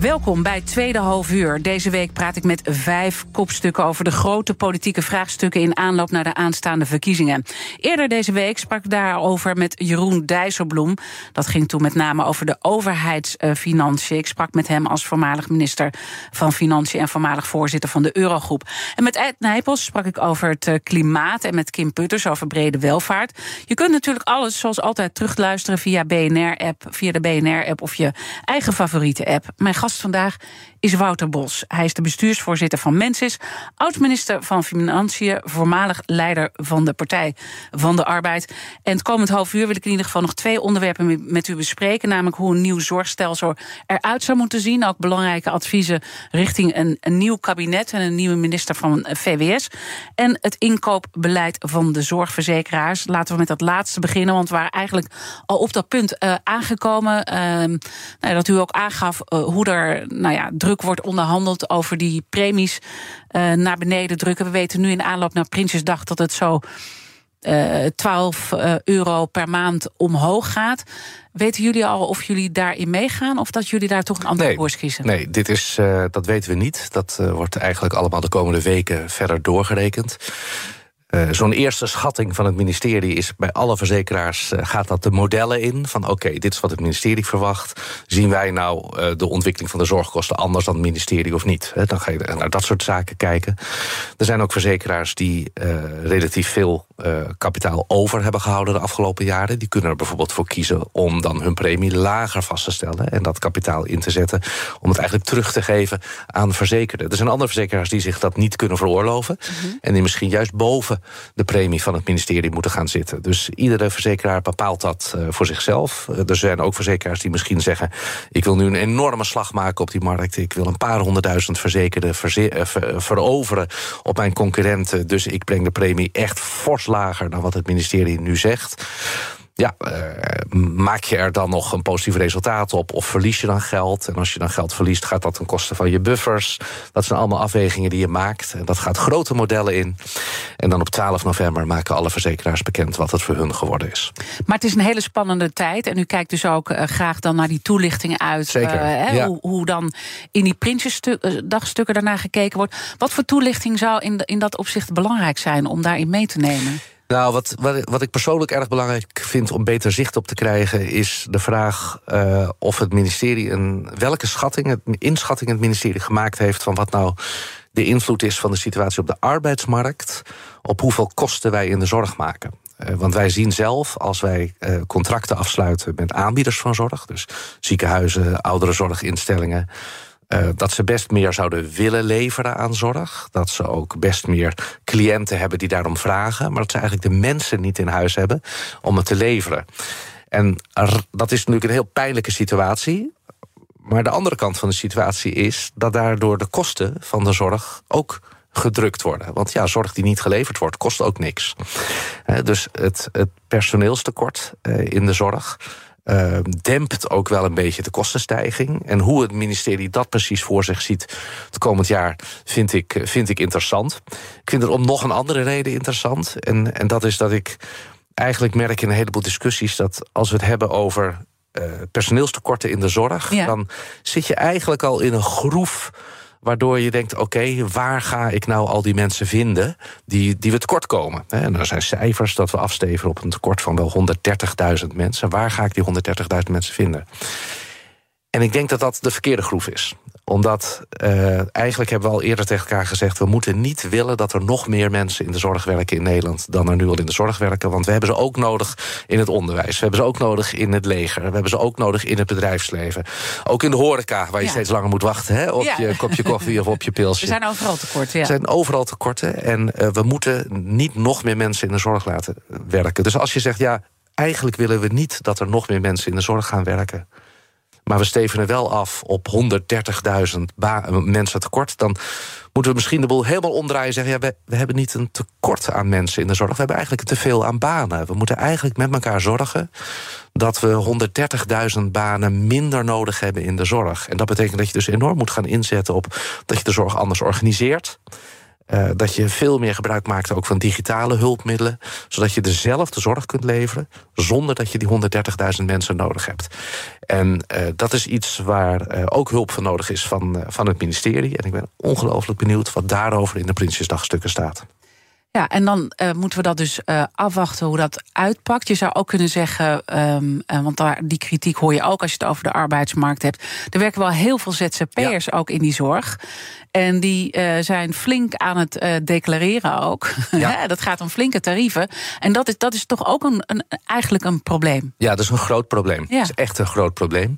Speaker 2: Welkom bij Tweede Half Uur. Deze week praat ik met vijf kopstukken over de grote politieke vraagstukken in aanloop naar de aanstaande verkiezingen. Eerder deze week sprak ik daarover met Jeroen Dijsselbloem. Dat ging toen met name over de overheidsfinanciën. Ik sprak met hem als voormalig minister van Financiën en voormalig voorzitter van de Eurogroep. En met Ed Nijpels sprak ik over het eh, klimaat en met Kim Putters over brede welvaart. Je kunt natuurlijk alles zoals altijd terugluisteren via BNR-app, via de BNR-app of je eigen favoriete app. Mijn gast vandaag is Wouter Bos. Hij is de bestuursvoorzitter van Mensis, oud-minister van Financiën, voormalig leider van de Partij van de Arbeid. En het komend half uur wil ik in ieder geval nog twee onderwerpen met u bespreken. Namelijk hoe een nieuw zorgstelsel eruit zou moeten zien. Ook belangrijke adviezen richting een, nieuw kabinet en een nieuwe minister van VWS. En het inkoopbeleid van de zorgverzekeraars. Laten we met dat laatste beginnen, want we waren eigenlijk al op dat punt uh, aangekomen. Uh, nou, dat u ook aangaf uh, hoe er nou ja, druk wordt onderhandeld over die premies uh, naar beneden drukken. We weten nu in aanloop naar Prinsjesdag dat het zo uh, 12 uh, euro per maand omhoog gaat. Weten jullie al of jullie daarin meegaan of dat jullie daar toch een andere
Speaker 3: nee,
Speaker 2: koers kiezen?
Speaker 3: Nee, dit is, uh, dat weten we niet. Dat uh, wordt eigenlijk allemaal de komende weken verder doorgerekend. Uh, Zo'n eerste schatting van het ministerie is bij alle verzekeraars uh, gaat dat de modellen in. Van oké, dit is wat het ministerie verwacht. Zien wij nou uh, de ontwikkeling van de zorgkosten anders dan het ministerie of niet? Dan ga je naar dat soort zaken kijken. Er zijn ook verzekeraars die relatief veel kapitaal over hebben gehouden de afgelopen jaren. Die kunnen er bijvoorbeeld voor kiezen om dan hun premie lager vast te stellen. En dat kapitaal in te zetten om het eigenlijk terug te geven aan verzekerden. Er zijn andere verzekeraars die zich dat niet kunnen veroorloven. Mm -hmm. En die misschien juist boven de premie van het ministerie moeten gaan zitten. Dus iedere verzekeraar bepaalt dat uh, voor zichzelf. Uh, er zijn ook verzekeraars die misschien zeggen... ik wil nu een enorme slag maken op die markt. Ik wil een paar honderdduizend verzekerden verze ver veroveren op mijn concurrenten. Dus ik breng de premie echt fors lager dan wat het ministerie nu zegt ja, uh, maak je er dan nog een positief resultaat op of verlies je dan geld? En als je dan geld verliest, gaat dat ten koste van je buffers. Dat zijn allemaal afwegingen die je maakt. En dat gaat grote modellen in. En dan op 12 november maken alle verzekeraars bekend wat het voor hun geworden is.
Speaker 2: Maar het is een hele spannende tijd. En u kijkt dus ook uh, graag dan naar die toelichtingen uit.
Speaker 3: Zeker,
Speaker 2: uh, hè,
Speaker 3: ja.
Speaker 2: hoe, hoe, dan in die Prinsjesdagstukken daarnaar gekeken wordt. Wat voor toelichting zou in, in dat opzicht belangrijk zijn om daarin mee te nemen?
Speaker 3: Nou, wat, wat, wat ik persoonlijk erg belangrijk vind om beter zicht op te krijgen, is de vraag uh, of het ministerie een welke schatting, het, inschatting het ministerie gemaakt heeft van wat nou de invloed is van de situatie op de arbeidsmarkt, op hoeveel kosten wij in de zorg maken. Uh, want wij zien zelf, als wij uh, contracten afsluiten met aanbieders van zorg, dus ziekenhuizen, ouderenzorginstellingen. Uh, dat ze best meer zouden willen leveren aan zorg. Dat ze ook best meer cliënten hebben die daarom vragen. Maar dat ze eigenlijk de mensen niet in huis hebben om het te leveren. En dat is natuurlijk een heel pijnlijke situatie. Maar de andere kant van de situatie is dat daardoor de kosten van de zorg ook gedrukt worden. Want ja, zorg die niet geleverd wordt, kost ook niks. Uh, dus het, het personeelstekort uh, in de zorg. Uh, dempt ook wel een beetje de kostenstijging. En hoe het ministerie dat precies voor zich ziet het komend jaar, vind ik, vind ik interessant. Ik vind het om nog een andere reden interessant. En, en dat is dat ik eigenlijk merk in een heleboel discussies dat als we het hebben over uh, personeelstekorten in de zorg, ja. dan zit je eigenlijk al in een groef waardoor je denkt, oké, waar ga ik nou al die mensen vinden die, die we tekort komen? En er zijn cijfers dat we afsteven op een tekort van wel 130.000 mensen. Waar ga ik die 130.000 mensen vinden? En ik denk dat dat de verkeerde groef is. Omdat uh, eigenlijk hebben we al eerder tegen elkaar gezegd... we moeten niet willen dat er nog meer mensen in de zorg werken in Nederland... dan er nu al in de zorg werken. Want we hebben ze ook nodig in het onderwijs. We hebben ze ook nodig in het leger. We hebben ze ook nodig in het bedrijfsleven. Ook in de horeca, waar je ja. steeds langer moet wachten... Hè, op ja. je kopje koffie of op je pilsje.
Speaker 2: Er zijn overal tekorten, ja.
Speaker 3: Er zijn overal tekorten. En uh, we moeten niet nog meer mensen in de zorg laten werken. Dus als je zegt, ja, eigenlijk willen we niet... dat er nog meer mensen in de zorg gaan werken... maar we stevenen wel af op 130.000 mensen tekort... dan moeten we misschien de boel helemaal omdraaien en zeggen... ja, we, we hebben niet een tekort aan mensen in de zorg. We hebben eigenlijk te veel aan banen. We moeten eigenlijk met elkaar zorgen dat we 130.000 banen minder nodig hebben in de zorg. En dat betekent dat je dus enorm moet gaan inzetten op dat je de zorg anders organiseert. Uh, dat je veel meer gebruik maakt ook van digitale hulpmiddelen, zodat je dezelfde zorg kunt leveren zonder dat je die 130.000 mensen nodig hebt. En uh, dat is iets waar uh, ook hulp voor nodig is van, van het ministerie. En ik ben ongelooflijk benieuwd wat daarover in de Prinsjesdagstukken staat.
Speaker 2: Ja, en dan uh, moeten we dat dus uh, afwachten hoe dat uitpakt. Je zou ook kunnen zeggen, um, uh, want daar, die kritiek hoor je ook als je het over de arbeidsmarkt hebt. Er werken wel heel veel ZZP'ers ja. ook in die zorg. En die zijn flink aan het declareren ook. Ja. dat gaat om flinke tarieven. En dat is, dat is toch ook een, een, eigenlijk een probleem.
Speaker 3: Ja, dat is een groot probleem. Ja. Dat is echt een groot probleem.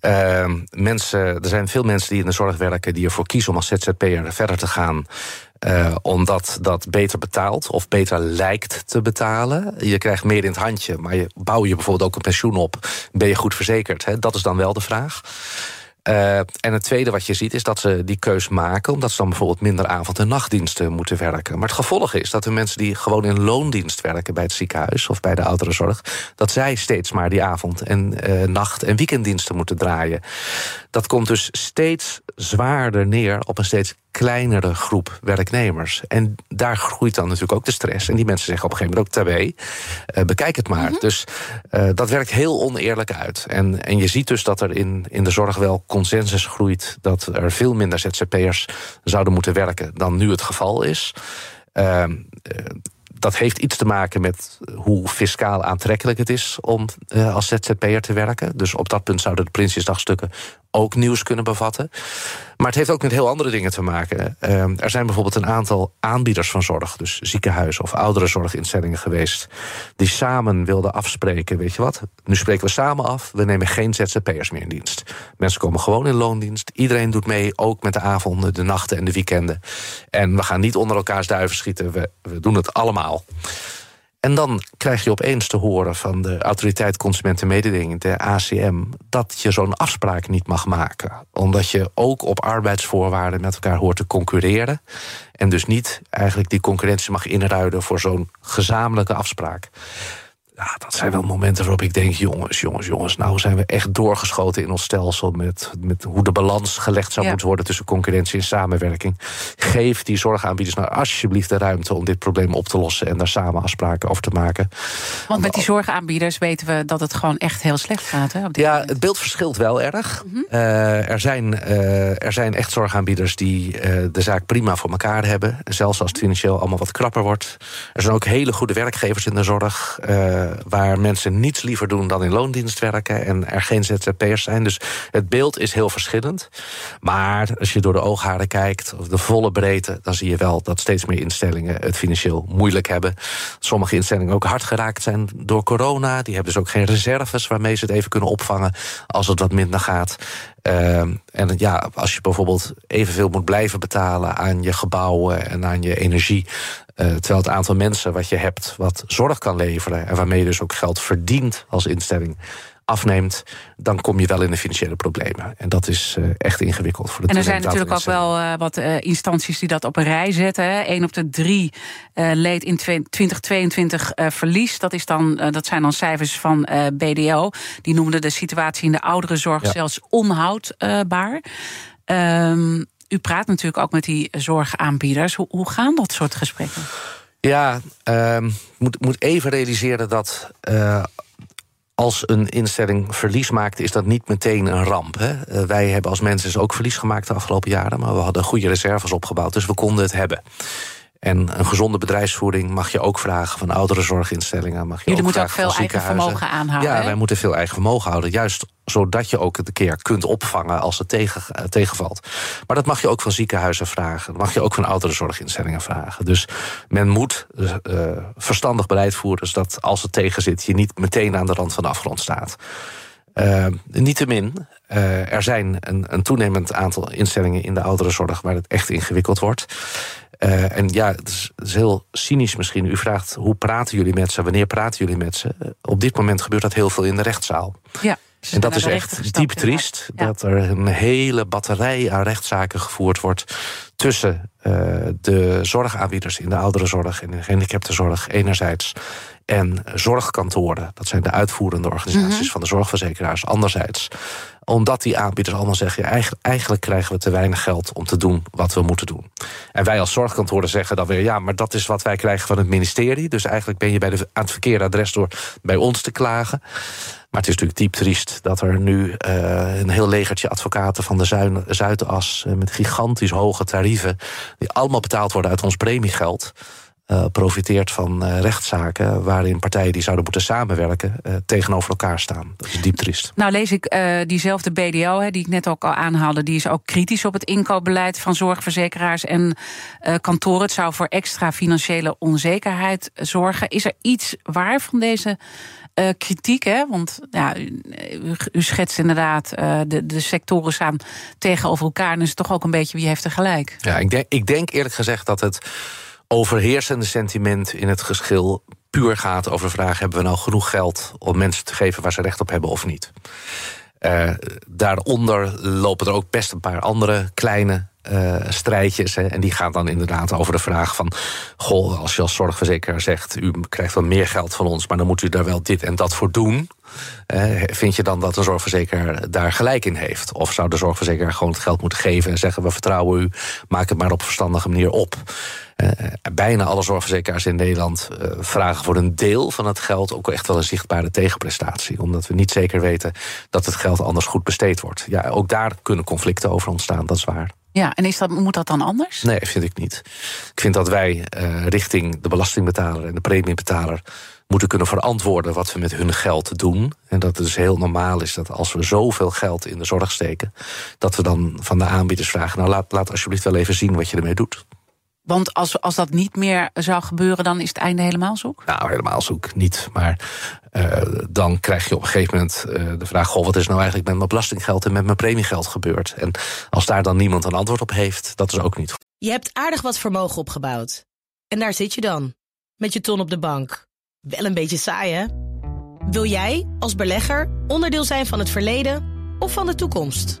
Speaker 3: Ehm, mensen, er zijn veel mensen die in de zorg werken die ervoor kiezen om als ZZP'er verder te gaan. Uh, omdat dat beter betaalt of beter lijkt te betalen. Je krijgt meer in het handje, maar je, bouw je bijvoorbeeld ook een pensioen op. Ben je goed verzekerd? Hè? Dat is dan wel de vraag. Uh, en het tweede wat je ziet is dat ze die keus maken... omdat ze dan bijvoorbeeld minder avond- en nachtdiensten moeten werken. Maar het gevolg is dat de mensen die gewoon in loondienst werken... bij het ziekenhuis of bij de ouderenzorg... dat zij steeds maar die avond- en uh, nacht- en weekenddiensten moeten draaien. Dat komt dus steeds zwaarder neer op een steeds kleinere groep werknemers. En daar groeit dan natuurlijk ook de stress. En die mensen zeggen op een gegeven moment ook tabé, uh, bekijk het maar. Mm -hmm. Dus uh, dat werkt heel oneerlijk uit. En, en je ziet dus dat er in, in de zorg wel consensus groeit... dat er veel minder ZZP'ers zouden moeten werken dan nu het geval is. Uh, dat heeft iets te maken met hoe fiscaal aantrekkelijk het is om als ZZP'er te werken. Dus op dat punt zouden de Prinsjesdagstukken ook nieuws kunnen bevatten. Maar het heeft ook met heel andere dingen te maken. Uh, er zijn bijvoorbeeld een aantal aanbieders van zorg, dus ziekenhuizen of ouderenzorginstellingen geweest, die samen wilden afspreken. Weet je wat? Nu spreken we samen af, we nemen geen ZZP'ers meer in dienst. Mensen komen gewoon in loondienst. Iedereen doet mee, ook met de avonden, de nachten en de weekenden. En we gaan niet onder elkaars duiven schieten, we, we doen het allemaal. En dan krijg je opeens te horen van de Autoriteit Consumentenmededinging, de ACM, dat je zo'n afspraak niet mag maken. Omdat je ook op arbeidsvoorwaarden met elkaar hoort te concurreren. En dus niet eigenlijk die concurrentie mag inruiden voor zo'n gezamenlijke afspraak ja, dat zijn wel momenten waarop ik denk... jongens, jongens, jongens, nou zijn we echt doorgeschoten in ons stelsel... met, met hoe de balans gelegd zou ja. moeten worden... tussen concurrentie en samenwerking. Geef die zorgaanbieders nou alsjeblieft de ruimte... om dit probleem op te lossen en daar samen afspraken over te maken.
Speaker 2: Want met die zorgaanbieders weten we dat het gewoon echt heel slecht gaat. Hè,
Speaker 3: ja, moment. het beeld verschilt wel erg. Mm -hmm. uh, er, zijn, uh, er zijn echt zorgaanbieders die uh, de zaak prima voor elkaar hebben. Zelfs als het financieel allemaal wat krapper wordt. Er zijn ook hele goede werkgevers in de zorg waar mensen niets liever doen dan in loondienst werken en er geen ZZP'ers zijn. Dus het beeld is heel verschillend. Maar als je door de oogharen kijkt, of de volle breedte, dan zie je wel dat steeds meer instellingen het financieel moeilijk hebben. Sommige instellingen ook hard geraakt zijn door corona. Die hebben dus ook geen reserves waarmee ze het even kunnen opvangen als het wat minder gaat. Uh, en ja, als je bijvoorbeeld evenveel moet blijven betalen aan je gebouwen en aan je energie. Uh, terwijl het aantal mensen wat je hebt, wat zorg kan leveren en waarmee je dus ook geld verdient als instelling, afneemt, dan kom je wel in de financiële problemen. En dat is uh, echt ingewikkeld voor de
Speaker 2: En er zijn natuurlijk ook wel uh, wat uh, instanties die dat op een rij zetten. Eén op de drie leed in 2022 verlies. Dat, is dan, dat zijn dan cijfers van BDO. Die noemden de situatie in de ouderenzorg ja. zelfs onhoudbaar. Um, u praat natuurlijk ook met die zorgaanbieders. Hoe, hoe gaan dat soort gesprekken?
Speaker 3: Ja, uh, moet, moet even realiseren dat uh, als een instelling verlies maakt, is dat niet meteen een ramp. Hè? Uh, wij hebben als mensen ook verlies gemaakt de afgelopen jaren, maar we hadden goede reserves opgebouwd, dus we konden het hebben. En een gezonde bedrijfsvoering mag je ook vragen van oudere zorginstellingen. Mag je
Speaker 2: Jullie
Speaker 3: ook
Speaker 2: moeten ook veel eigen vermogen aanhouden.
Speaker 3: Ja,
Speaker 2: hè?
Speaker 3: wij moeten veel eigen vermogen houden. Juist zodat je ook het een keer kunt opvangen als het tegen, uh, tegenvalt. Maar dat mag je ook van ziekenhuizen vragen. Dat mag je ook van oudere zorginstellingen vragen. Dus men moet uh, verstandig beleid voeren... zodat als het tegenzit je niet meteen aan de rand van de afgrond staat. Uh, niettemin, uh, er zijn een, een toenemend aantal instellingen in de ouderenzorg... waar het echt ingewikkeld wordt. Uh, en ja, het is, het is, heel cynisch misschien. U vraagt hoe praten jullie met ze, wanneer praten jullie met ze? Uh, op dit moment gebeurt dat heel veel in de rechtszaal.
Speaker 2: Ja.
Speaker 3: En dat is echt diep triest. Dat er een hele batterij aan rechtszaken gevoerd wordt tussen eh, de zorgaanbieders in de ouderenzorg en in de gehandicaptenzorg enerzijds en zorgkantoren, dat zijn de uitvoerende organisaties
Speaker 2: Mhm.
Speaker 3: van de zorgverzekeraars anderzijds. Omdat die aanbieders allemaal zeggen, eigenlijk, krijgen we te weinig geld om te doen wat we moeten doen. En wij als zorgkantoren zeggen dan weer, ja, maar dat is wat wij krijgen van het ministerie. Dus eigenlijk ben je bij de, aan het verkeerde adres door bij ons te klagen. Maar het is natuurlijk diep triest dat er nu eh, een heel legertje advocaten van de Zuin- Zuidas eh, met gigantisch hoge tarieven, die allemaal betaald worden uit ons premiegeld, eh, profiteert van eh, rechtszaken waarin partijen die zouden moeten samenwerken eh, tegenover elkaar staan. Dat is diep triest.
Speaker 2: Nou lees ik eh, diezelfde BDO, hè, die ik net ook al aanhaalde... die is ook kritisch op het inkoopbeleid van zorgverzekeraars en eh, kantoren. Het zou voor extra financiële onzekerheid zorgen. Is er iets waar van deze eh, kritiek? Hè? Want ja, u, u- u schetst inderdaad, eh, de, de sectoren staan tegenover elkaar... en is het toch ook een beetje wie heeft er gelijk?
Speaker 3: Ja, ik denk, ik denk eerlijk gezegd dat het overheersende sentiment in het geschil puur gaat over de vraag: hebben we nou genoeg geld om mensen te geven waar ze recht op hebben of niet? Eh, daaronder lopen er ook best een paar andere kleine eh, strijdjes. Hè, en die gaan dan inderdaad over de vraag van... goh, als je als zorgverzekeraar zegt... u krijgt wel meer geld van ons, maar dan moet u daar wel dit en dat voor doen... vind je dan dat de zorgverzekeraar daar gelijk in heeft? Of zou de zorgverzekeraar gewoon het geld moeten geven... en zeggen, we vertrouwen u, maak het maar op verstandige manier op... Eh, bijna alle zorgverzekeraars in Nederland eh, vragen voor een deel van het geld ook echt wel een zichtbare tegenprestatie. Omdat we niet zeker weten dat het geld anders goed besteed wordt. Ja, ook daar kunnen conflicten over ontstaan, dat is waar.
Speaker 2: Ja, en is dat, moet dat dan anders?
Speaker 3: Nee, vind ik niet. Ik vind dat wij eh, richting de belastingbetaler en de premiebetaler moeten kunnen verantwoorden wat we met hun geld doen. En dat het dus heel normaal is dat als we zoveel geld in de zorg steken, dat we dan van de aanbieders vragen: nou laat, laat alsjeblieft wel even zien wat je ermee doet.
Speaker 2: Want als, als dat niet meer zou gebeuren, dan is het einde helemaal zoek?
Speaker 3: Nou, helemaal zoek niet. Maar uh, dan krijg je op een gegeven moment uh, de vraag: Goh, wat is nou eigenlijk met mijn belastinggeld en met mijn premiegeld gebeurd? En als daar dan niemand een antwoord op heeft, dat is ook niet goed.
Speaker 4: Je hebt aardig wat vermogen opgebouwd. En daar zit je dan, met je ton op de bank. Wel een beetje saai, hè? Wil jij, als belegger, onderdeel zijn van het verleden of van de toekomst?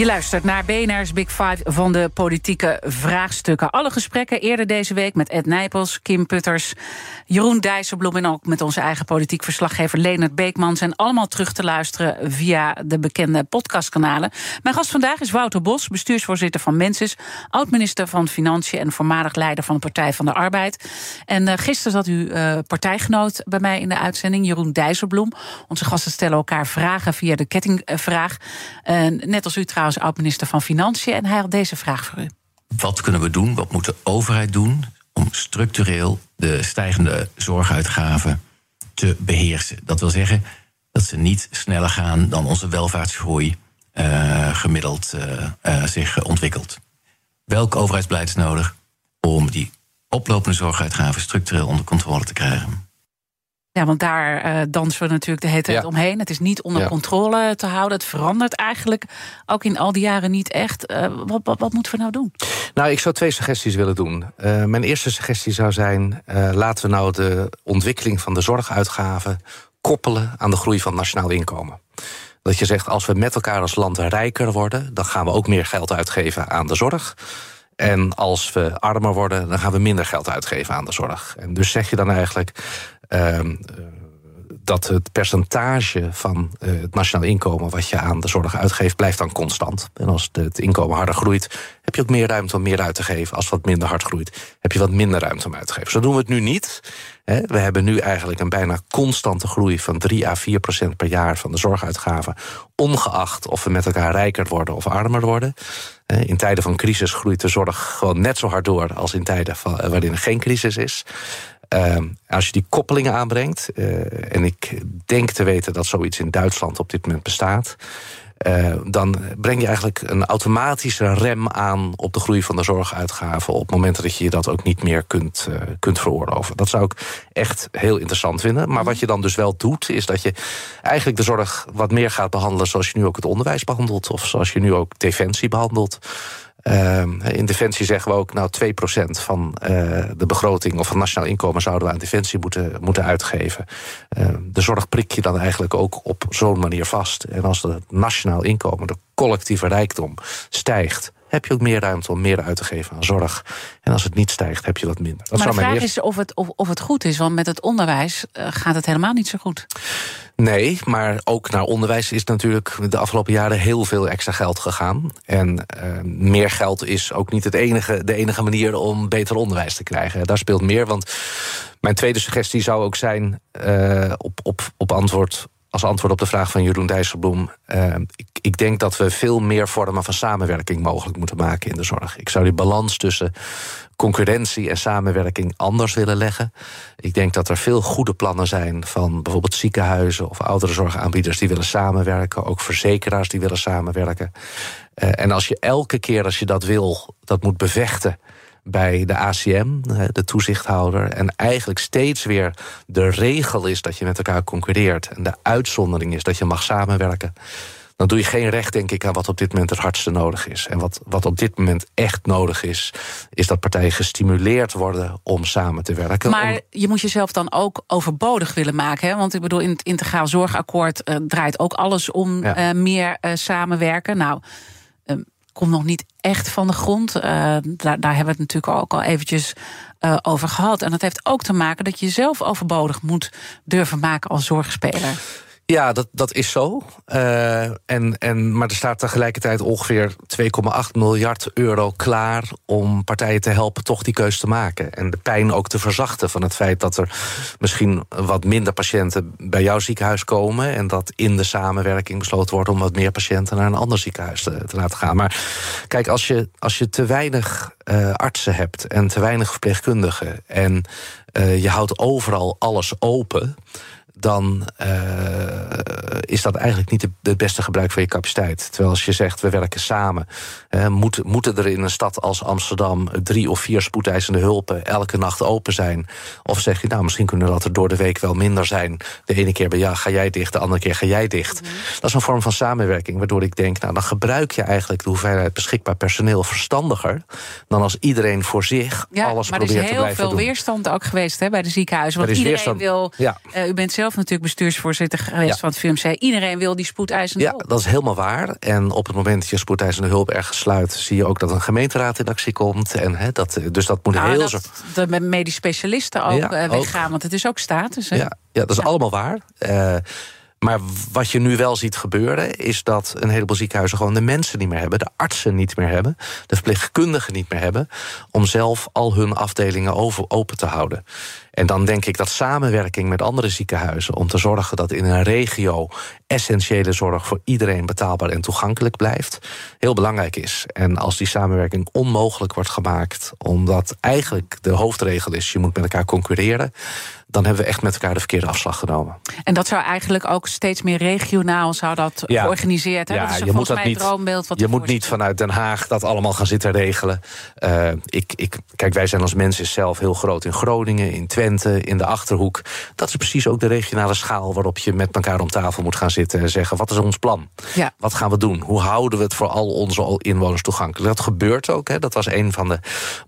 Speaker 2: Je luistert naar BNR's Big Five van de politieke vraagstukken. Alle gesprekken eerder deze week met Ed Nijpels, Kim Putters, Jeroen Dijsselbloem en ook met onze eigen politiek verslaggever Leonard Beekman zijn allemaal terug te luisteren via de bekende podcastkanalen. Mijn gast vandaag is Wouter Bos, bestuursvoorzitter van Mensis, oud-minister van Financiën en voormalig leider van de Partij van de Arbeid. En uh, gisteren zat uw uh, partijgenoot bij mij in de uitzending, Jeroen Dijsselbloem. Onze gasten stellen elkaar vragen via de kettingvraag. Net als u trouwens oud-minister van Financiën. En hij had deze vraag voor u.
Speaker 5: Wat kunnen we doen? Wat moet de overheid doen om structureel de stijgende zorguitgaven te beheersen? Dat wil zeggen dat ze niet sneller gaan dan onze welvaartsgroei uh, gemiddeld uh, uh, zich ontwikkelt. Welk overheidsbeleid is nodig om die oplopende zorguitgaven structureel onder controle te krijgen?
Speaker 2: Ja, want daar uh, dansen we natuurlijk de hele tijd
Speaker 3: Ja.
Speaker 2: omheen. Het is niet onder
Speaker 3: Ja.
Speaker 2: controle te houden. Het verandert eigenlijk ook in al die jaren niet echt. Uh, wat, wat, wat moeten we nou doen?
Speaker 3: Nou, ik zou twee suggesties willen doen. Uh, mijn eerste suggestie zou zijn: laten we nou de ontwikkeling van de zorguitgaven koppelen aan de groei van nationaal inkomen. Dat je zegt, als we met elkaar als land rijker worden, dan gaan we ook meer geld uitgeven aan de zorg. En als we armer worden, dan gaan we minder geld uitgeven aan de zorg. En dus zeg je dan eigenlijk. Uh, dat het percentage van uh, het nationaal inkomen wat je aan de zorg uitgeeft, blijft dan constant. En als het inkomen harder groeit, heb je ook meer ruimte om meer uit te geven. Als het wat minder hard groeit, heb je wat minder ruimte om uit te geven. Zo doen we het nu niet. We hebben nu eigenlijk een bijna constante groei van 3 à 4 procent per jaar van de zorguitgaven. Ongeacht of we met elkaar rijker worden of armer worden. In tijden van crisis groeit de zorg gewoon net zo hard door als in tijden van, waarin er geen crisis is. Uh, als je die koppelingen aanbrengt, uh, en ik denk te weten dat zoiets in Duitsland op dit moment bestaat, Uh, dan breng je eigenlijk een automatische rem aan op de groei van de zorguitgaven. op momenten dat je dat ook niet meer kunt, uh, kunt veroorloven. Dat zou ik echt heel interessant vinden. Maar wat je dan dus wel doet, is dat je eigenlijk de zorg wat meer gaat behandelen zoals je nu ook het onderwijs behandelt. of zoals je nu ook defensie behandelt. Uh, in Defensie zeggen we ook, nou 2% van uh, de begroting of van nationaal inkomen zouden we aan Defensie moeten, moeten uitgeven. Uh, de zorg prik je dan eigenlijk ook op zo'n manier vast. En als het nationaal inkomen, de collectieve rijkdom, stijgt, heb je ook meer ruimte om meer uit te geven aan zorg. En als het niet stijgt, heb je wat minder.
Speaker 2: Dat maar de vraag is of het, of, of het goed is, want met het onderwijs uh, gaat het helemaal niet zo goed.
Speaker 3: Nee, maar ook naar onderwijs is natuurlijk de afgelopen jaren heel veel extra geld gegaan. En uh, meer geld is ook niet het enige, de enige manier om beter onderwijs te krijgen. Daar speelt meer, want mijn tweede suggestie zou ook zijn uh, op, op, op antwoord als antwoord op de vraag van Jeroen Dijsselbloem. Uh, ik, ik, denk dat we veel meer vormen van samenwerking mogelijk moeten maken in de zorg. Ik zou die balans tussen concurrentie en samenwerking anders willen leggen. Ik denk dat er veel goede plannen zijn van bijvoorbeeld ziekenhuizen of ouderenzorgaanbieders die willen samenwerken, ook verzekeraars die willen samenwerken. Uh, en als je elke keer als je dat wil, dat moet bevechten bij de ACM, de toezichthouder. En eigenlijk steeds weer de regel is dat je met elkaar concurreert. En de uitzondering is dat je mag samenwerken. Dan doe je geen recht, denk ik, aan wat op dit moment het hardste nodig is. En wat, wat op dit moment echt nodig is, is dat partijen gestimuleerd worden om samen te werken.
Speaker 2: Maar je moet jezelf dan ook overbodig willen maken. Hè? Want ik bedoel, in het integraal zorgakkoord uh, draait ook alles om ja. uh, meer uh, samenwerken. Nou komt nog niet echt van de grond. Uh, daar, daar, hebben we het natuurlijk ook al eventjes uh, over gehad. En dat heeft ook te maken dat je jezelf overbodig moet durven maken als zorgspeler.
Speaker 3: Ja, dat, dat is zo. Uh, en, en, maar er staat tegelijkertijd ongeveer 2,8 miljard euro klaar om partijen te helpen toch die keus te maken. En de pijn ook te verzachten van het feit dat er misschien wat minder patiënten bij jouw ziekenhuis komen. En dat in de samenwerking besloten wordt om wat meer patiënten naar een ander ziekenhuis te, te laten gaan. Maar kijk, als je, als je te weinig uh, artsen hebt en te weinig verpleegkundigen. en uh, je houdt overal alles open dan uh, is dat eigenlijk niet het beste gebruik van je capaciteit. Terwijl als je zegt, we werken samen... Uh, moet, moeten er in een stad als Amsterdam... drie of vier spoedeisende hulpen elke nacht open zijn? Of zeg je, nou, misschien kunnen dat er door de week wel minder zijn. De ene keer bij ja, ga jij dicht, de andere keer ga jij dicht. Mm -hmm. Dat is een vorm van samenwerking, waardoor ik denk... nou, dan gebruik je eigenlijk de hoeveelheid beschikbaar personeel verstandiger... dan als iedereen voor zich
Speaker 2: ja,
Speaker 3: alles probeert te
Speaker 2: Maar
Speaker 3: blijven
Speaker 2: er is heel veel weerstand ook geweest hè, bij de ziekenhuizen. Want iedereen weerstand, wil... Ja. Uh, u bent zelf natuurlijk bestuursvoorzitter geweest ja. van het VMC. Iedereen wil die spoedeisende
Speaker 3: ja,
Speaker 2: hulp.
Speaker 3: dat is helemaal waar. En op het moment dat je spoedeisende hulp ergens sluit... zie je ook dat een gemeenteraad in actie komt. En, he, dat, dus dat moet
Speaker 2: nou,
Speaker 3: heel
Speaker 2: dat,
Speaker 3: zo...
Speaker 2: De medisch specialisten ook ja, weggaan, ook. want het is ook status. Hè?
Speaker 3: Ja, ja, dat is allemaal waar. Uh, maar wat je nu wel ziet gebeuren, is dat een heleboel ziekenhuizen gewoon de mensen niet meer hebben, de artsen niet meer hebben, de verpleegkundigen niet meer hebben, om zelf al hun afdelingen over, open te houden. En dan denk ik dat samenwerking met andere ziekenhuizen om te zorgen dat in een regio essentiële zorg voor iedereen betaalbaar en toegankelijk blijft, heel belangrijk is. En als die samenwerking onmogelijk wordt gemaakt, omdat eigenlijk de hoofdregel is: je moet met elkaar concurreren, dan hebben we echt met elkaar de verkeerde afslag genomen.
Speaker 2: En dat zou eigenlijk ook steeds meer regionaal zou dat ja. georganiseerd hebben.
Speaker 3: Ja,
Speaker 2: dat is
Speaker 3: je moet dat
Speaker 2: mij
Speaker 3: niet,
Speaker 2: droombeeld. Wat
Speaker 3: je moet niet vanuit Den Haag dat allemaal gaan zitten regelen. Uh, ik, ik, kijk, wij zijn als mensen zelf heel groot in Groningen, in Twente, in de Achterhoek. Dat is precies ook de regionale schaal waarop je met elkaar om tafel moet gaan zitten en zeggen: wat is ons plan?
Speaker 2: Ja.
Speaker 3: Wat gaan we doen? Hoe houden we het voor al onze inwoners toegankelijk? Dat gebeurt ook. Hè. Dat was een van de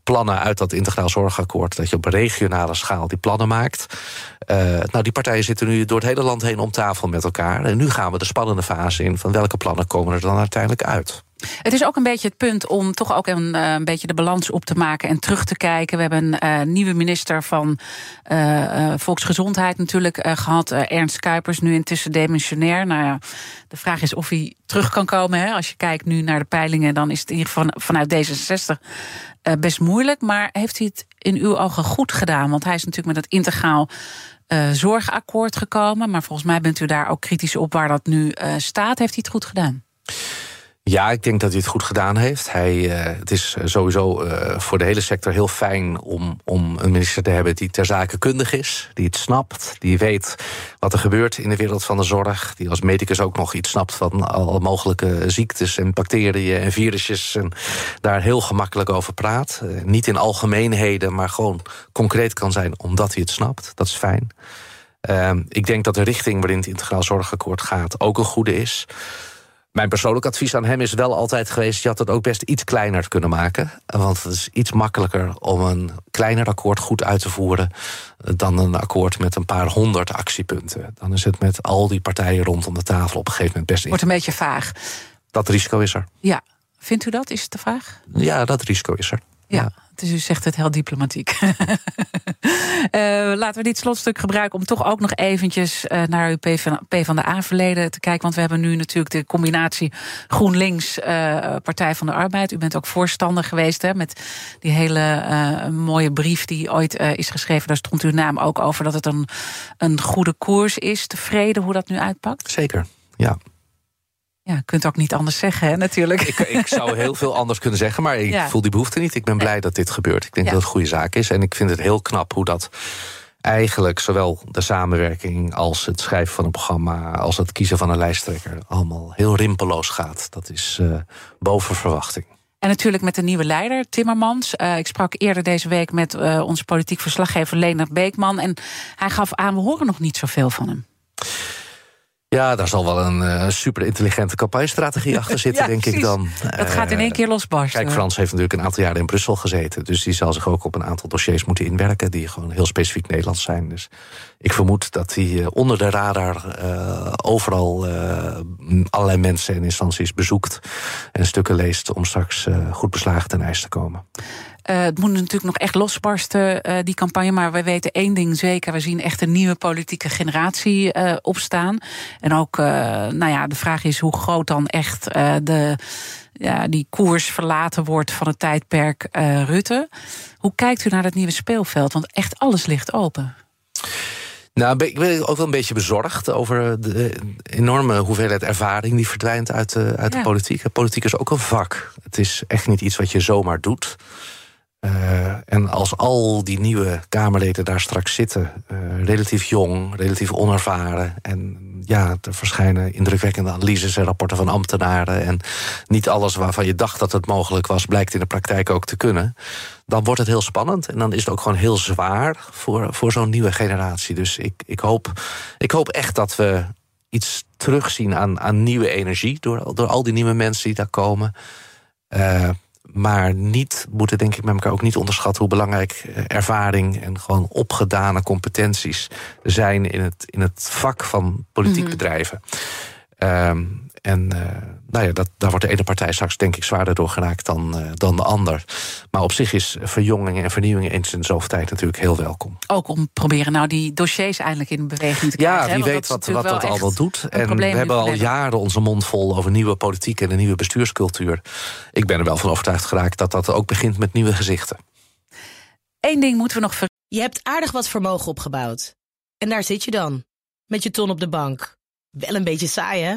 Speaker 3: plannen uit dat integraal zorgakkoord. Dat je op regionale schaal die plannen maakt. Uh, nou, die partijen zitten nu door het hele land heen om tafel met elkaar. En nu gaan we de spannende fase in van welke plannen komen er dan uiteindelijk uit.
Speaker 2: Het is ook een beetje het punt om toch ook een, uh, een beetje de balans op te maken en terug te kijken. We hebben een uh, nieuwe minister van uh, Volksgezondheid natuurlijk gehad, Ernst Kuipers, nu intussen demissionair. Nou ja, de vraag is of hij terug kan komen. Hè. Als je kijkt nu naar de peilingen, dan is het hier van, vanuit D66 best moeilijk. Maar heeft hij het in uw ogen goed gedaan? Want hij is natuurlijk met het integraal zorgakkoord gekomen. Maar volgens mij bent u daar ook kritisch op waar dat nu staat. Heeft hij het goed gedaan?
Speaker 3: Ja, ik denk dat hij het goed gedaan heeft. Hij, uh, het is sowieso uh, voor de hele sector heel fijn om, om een minister te hebben die ter zake kundig is, die het snapt, die weet wat er gebeurt in de wereld van de zorg, die als medicus ook nog iets snapt van alle mogelijke ziektes en bacteriën en virusjes en daar heel gemakkelijk over praat. Niet in algemeenheden, maar gewoon concreet kan zijn omdat hij het snapt. Dat is fijn. Ehm, ik denk dat de richting waarin het integraal zorgakkoord gaat ook een goede is. Mijn persoonlijk advies aan hem is wel altijd geweest... je had het ook best iets kleiner kunnen maken. Want het is iets makkelijker om een kleiner akkoord goed uit te voeren... dan een akkoord met een paar honderd actiepunten. Dan is het met al die partijen rondom de tafel op een gegeven moment best...
Speaker 2: Wordt een beetje vaag.
Speaker 3: Dat risico is er.
Speaker 2: Ja. Vindt u dat? Is het te vaag?
Speaker 3: Ja, dat risico is er.
Speaker 2: Ja, dus u zegt het heel diplomatiek. uh, laten we dit slotstuk gebruiken om toch ook nog eventjes uh, naar uw P van de A-verleden te kijken. Want we hebben nu natuurlijk de combinatie GroenLinks uh, Partij van de Arbeid. U bent ook voorstander geweest hè, met die hele mooie brief die ooit is geschreven. Daar stond uw naam ook over dat het een, een goede koers is. Tevreden hoe dat nu uitpakt?
Speaker 3: Zeker, ja.
Speaker 2: Ja, je kunt ook niet anders zeggen, hè, natuurlijk.
Speaker 3: Ik, ik zou heel veel anders kunnen zeggen, maar ik voel die behoefte niet. Ik ben blij dat dit gebeurt. Ik denk dat het een goede zaak is. En ik vind het heel knap hoe dat eigenlijk zowel de samenwerking als het schrijven van een programma, als het kiezen van een lijsttrekker, allemaal heel rimpeloos gaat. Dat is uh, boven verwachting.
Speaker 2: En natuurlijk met de nieuwe leider, Timmermans. Uh, ik sprak eerder deze week met uh, onze politiek verslaggever Leonard Beekman. En hij gaf aan, we horen nog niet zoveel van hem.
Speaker 3: Ja, daar zal wel een uh, super intelligente campagnestrategie achter zitten,
Speaker 2: ja,
Speaker 3: denk
Speaker 2: precies.
Speaker 3: ik dan.
Speaker 2: Dat gaat in één keer losbarsten.
Speaker 3: Kijk, Frans heeft natuurlijk een aantal jaren in Brussel gezeten. Dus die zal zich ook op een aantal dossiers moeten inwerken... die gewoon heel specifiek Nederlands zijn. Dus ik vermoed dat hij uh, onder de radar uh, overal allerlei mensen en instanties bezoekt... en stukken leest om straks goed beslagen ten ijs te komen.
Speaker 2: Uh, het moet natuurlijk nog echt losbarsten, uh, die campagne. Maar we weten één ding zeker. We zien echt een nieuwe politieke generatie uh, opstaan. En ook, nou ja, de vraag is hoe groot dan echt de, ja, die koers verlaten wordt van het tijdperk Rutte. Hoe kijkt u naar het nieuwe speelveld? Want echt alles ligt open.
Speaker 3: Nou, ik ben ook wel een beetje bezorgd over de enorme hoeveelheid ervaring die verdwijnt uit de, uit ja. de politiek. Politiek is ook een vak. Het is echt niet iets wat je zomaar doet. Uh, en als al die nieuwe Kamerleden daar straks zitten, uh, relatief jong, relatief onervaren. En ja, er verschijnen indrukwekkende analyses en rapporten van ambtenaren. En niet alles waarvan je dacht dat het mogelijk was, blijkt in de praktijk ook te kunnen. Dan wordt het heel spannend. En dan is het ook gewoon heel zwaar voor, voor zo'n nieuwe generatie. Dus ik, ik, hoop, ik hoop echt dat we iets terugzien aan, aan nieuwe energie. Door, door al die nieuwe mensen die daar komen. Uh, maar niet moeten, denk ik, met elkaar ook niet onderschatten hoe belangrijk ervaring en gewoon opgedane competenties zijn in het, in het vak van politiek mm -hmm. bedrijven. Um, en uh, nou ja, dat, daar wordt de ene partij straks denk ik zwaarder door geraakt dan, uh, dan de ander. Maar op zich is verjonging en vernieuwing eens in zoveel tijd natuurlijk heel welkom.
Speaker 2: Ook om proberen nou die dossiers eindelijk in beweging te krijgen.
Speaker 3: Ja, wie weet wat, wat dat allemaal doet. En we hebben al jaren onze mond vol over nieuwe politiek en een nieuwe bestuurscultuur. Ik ben er wel van overtuigd geraakt dat dat ook begint met nieuwe gezichten.
Speaker 2: Eén ding moeten we nog ver...
Speaker 4: Je hebt aardig wat vermogen opgebouwd. En daar zit je dan, met je ton op de bank. Wel een beetje saai, hè?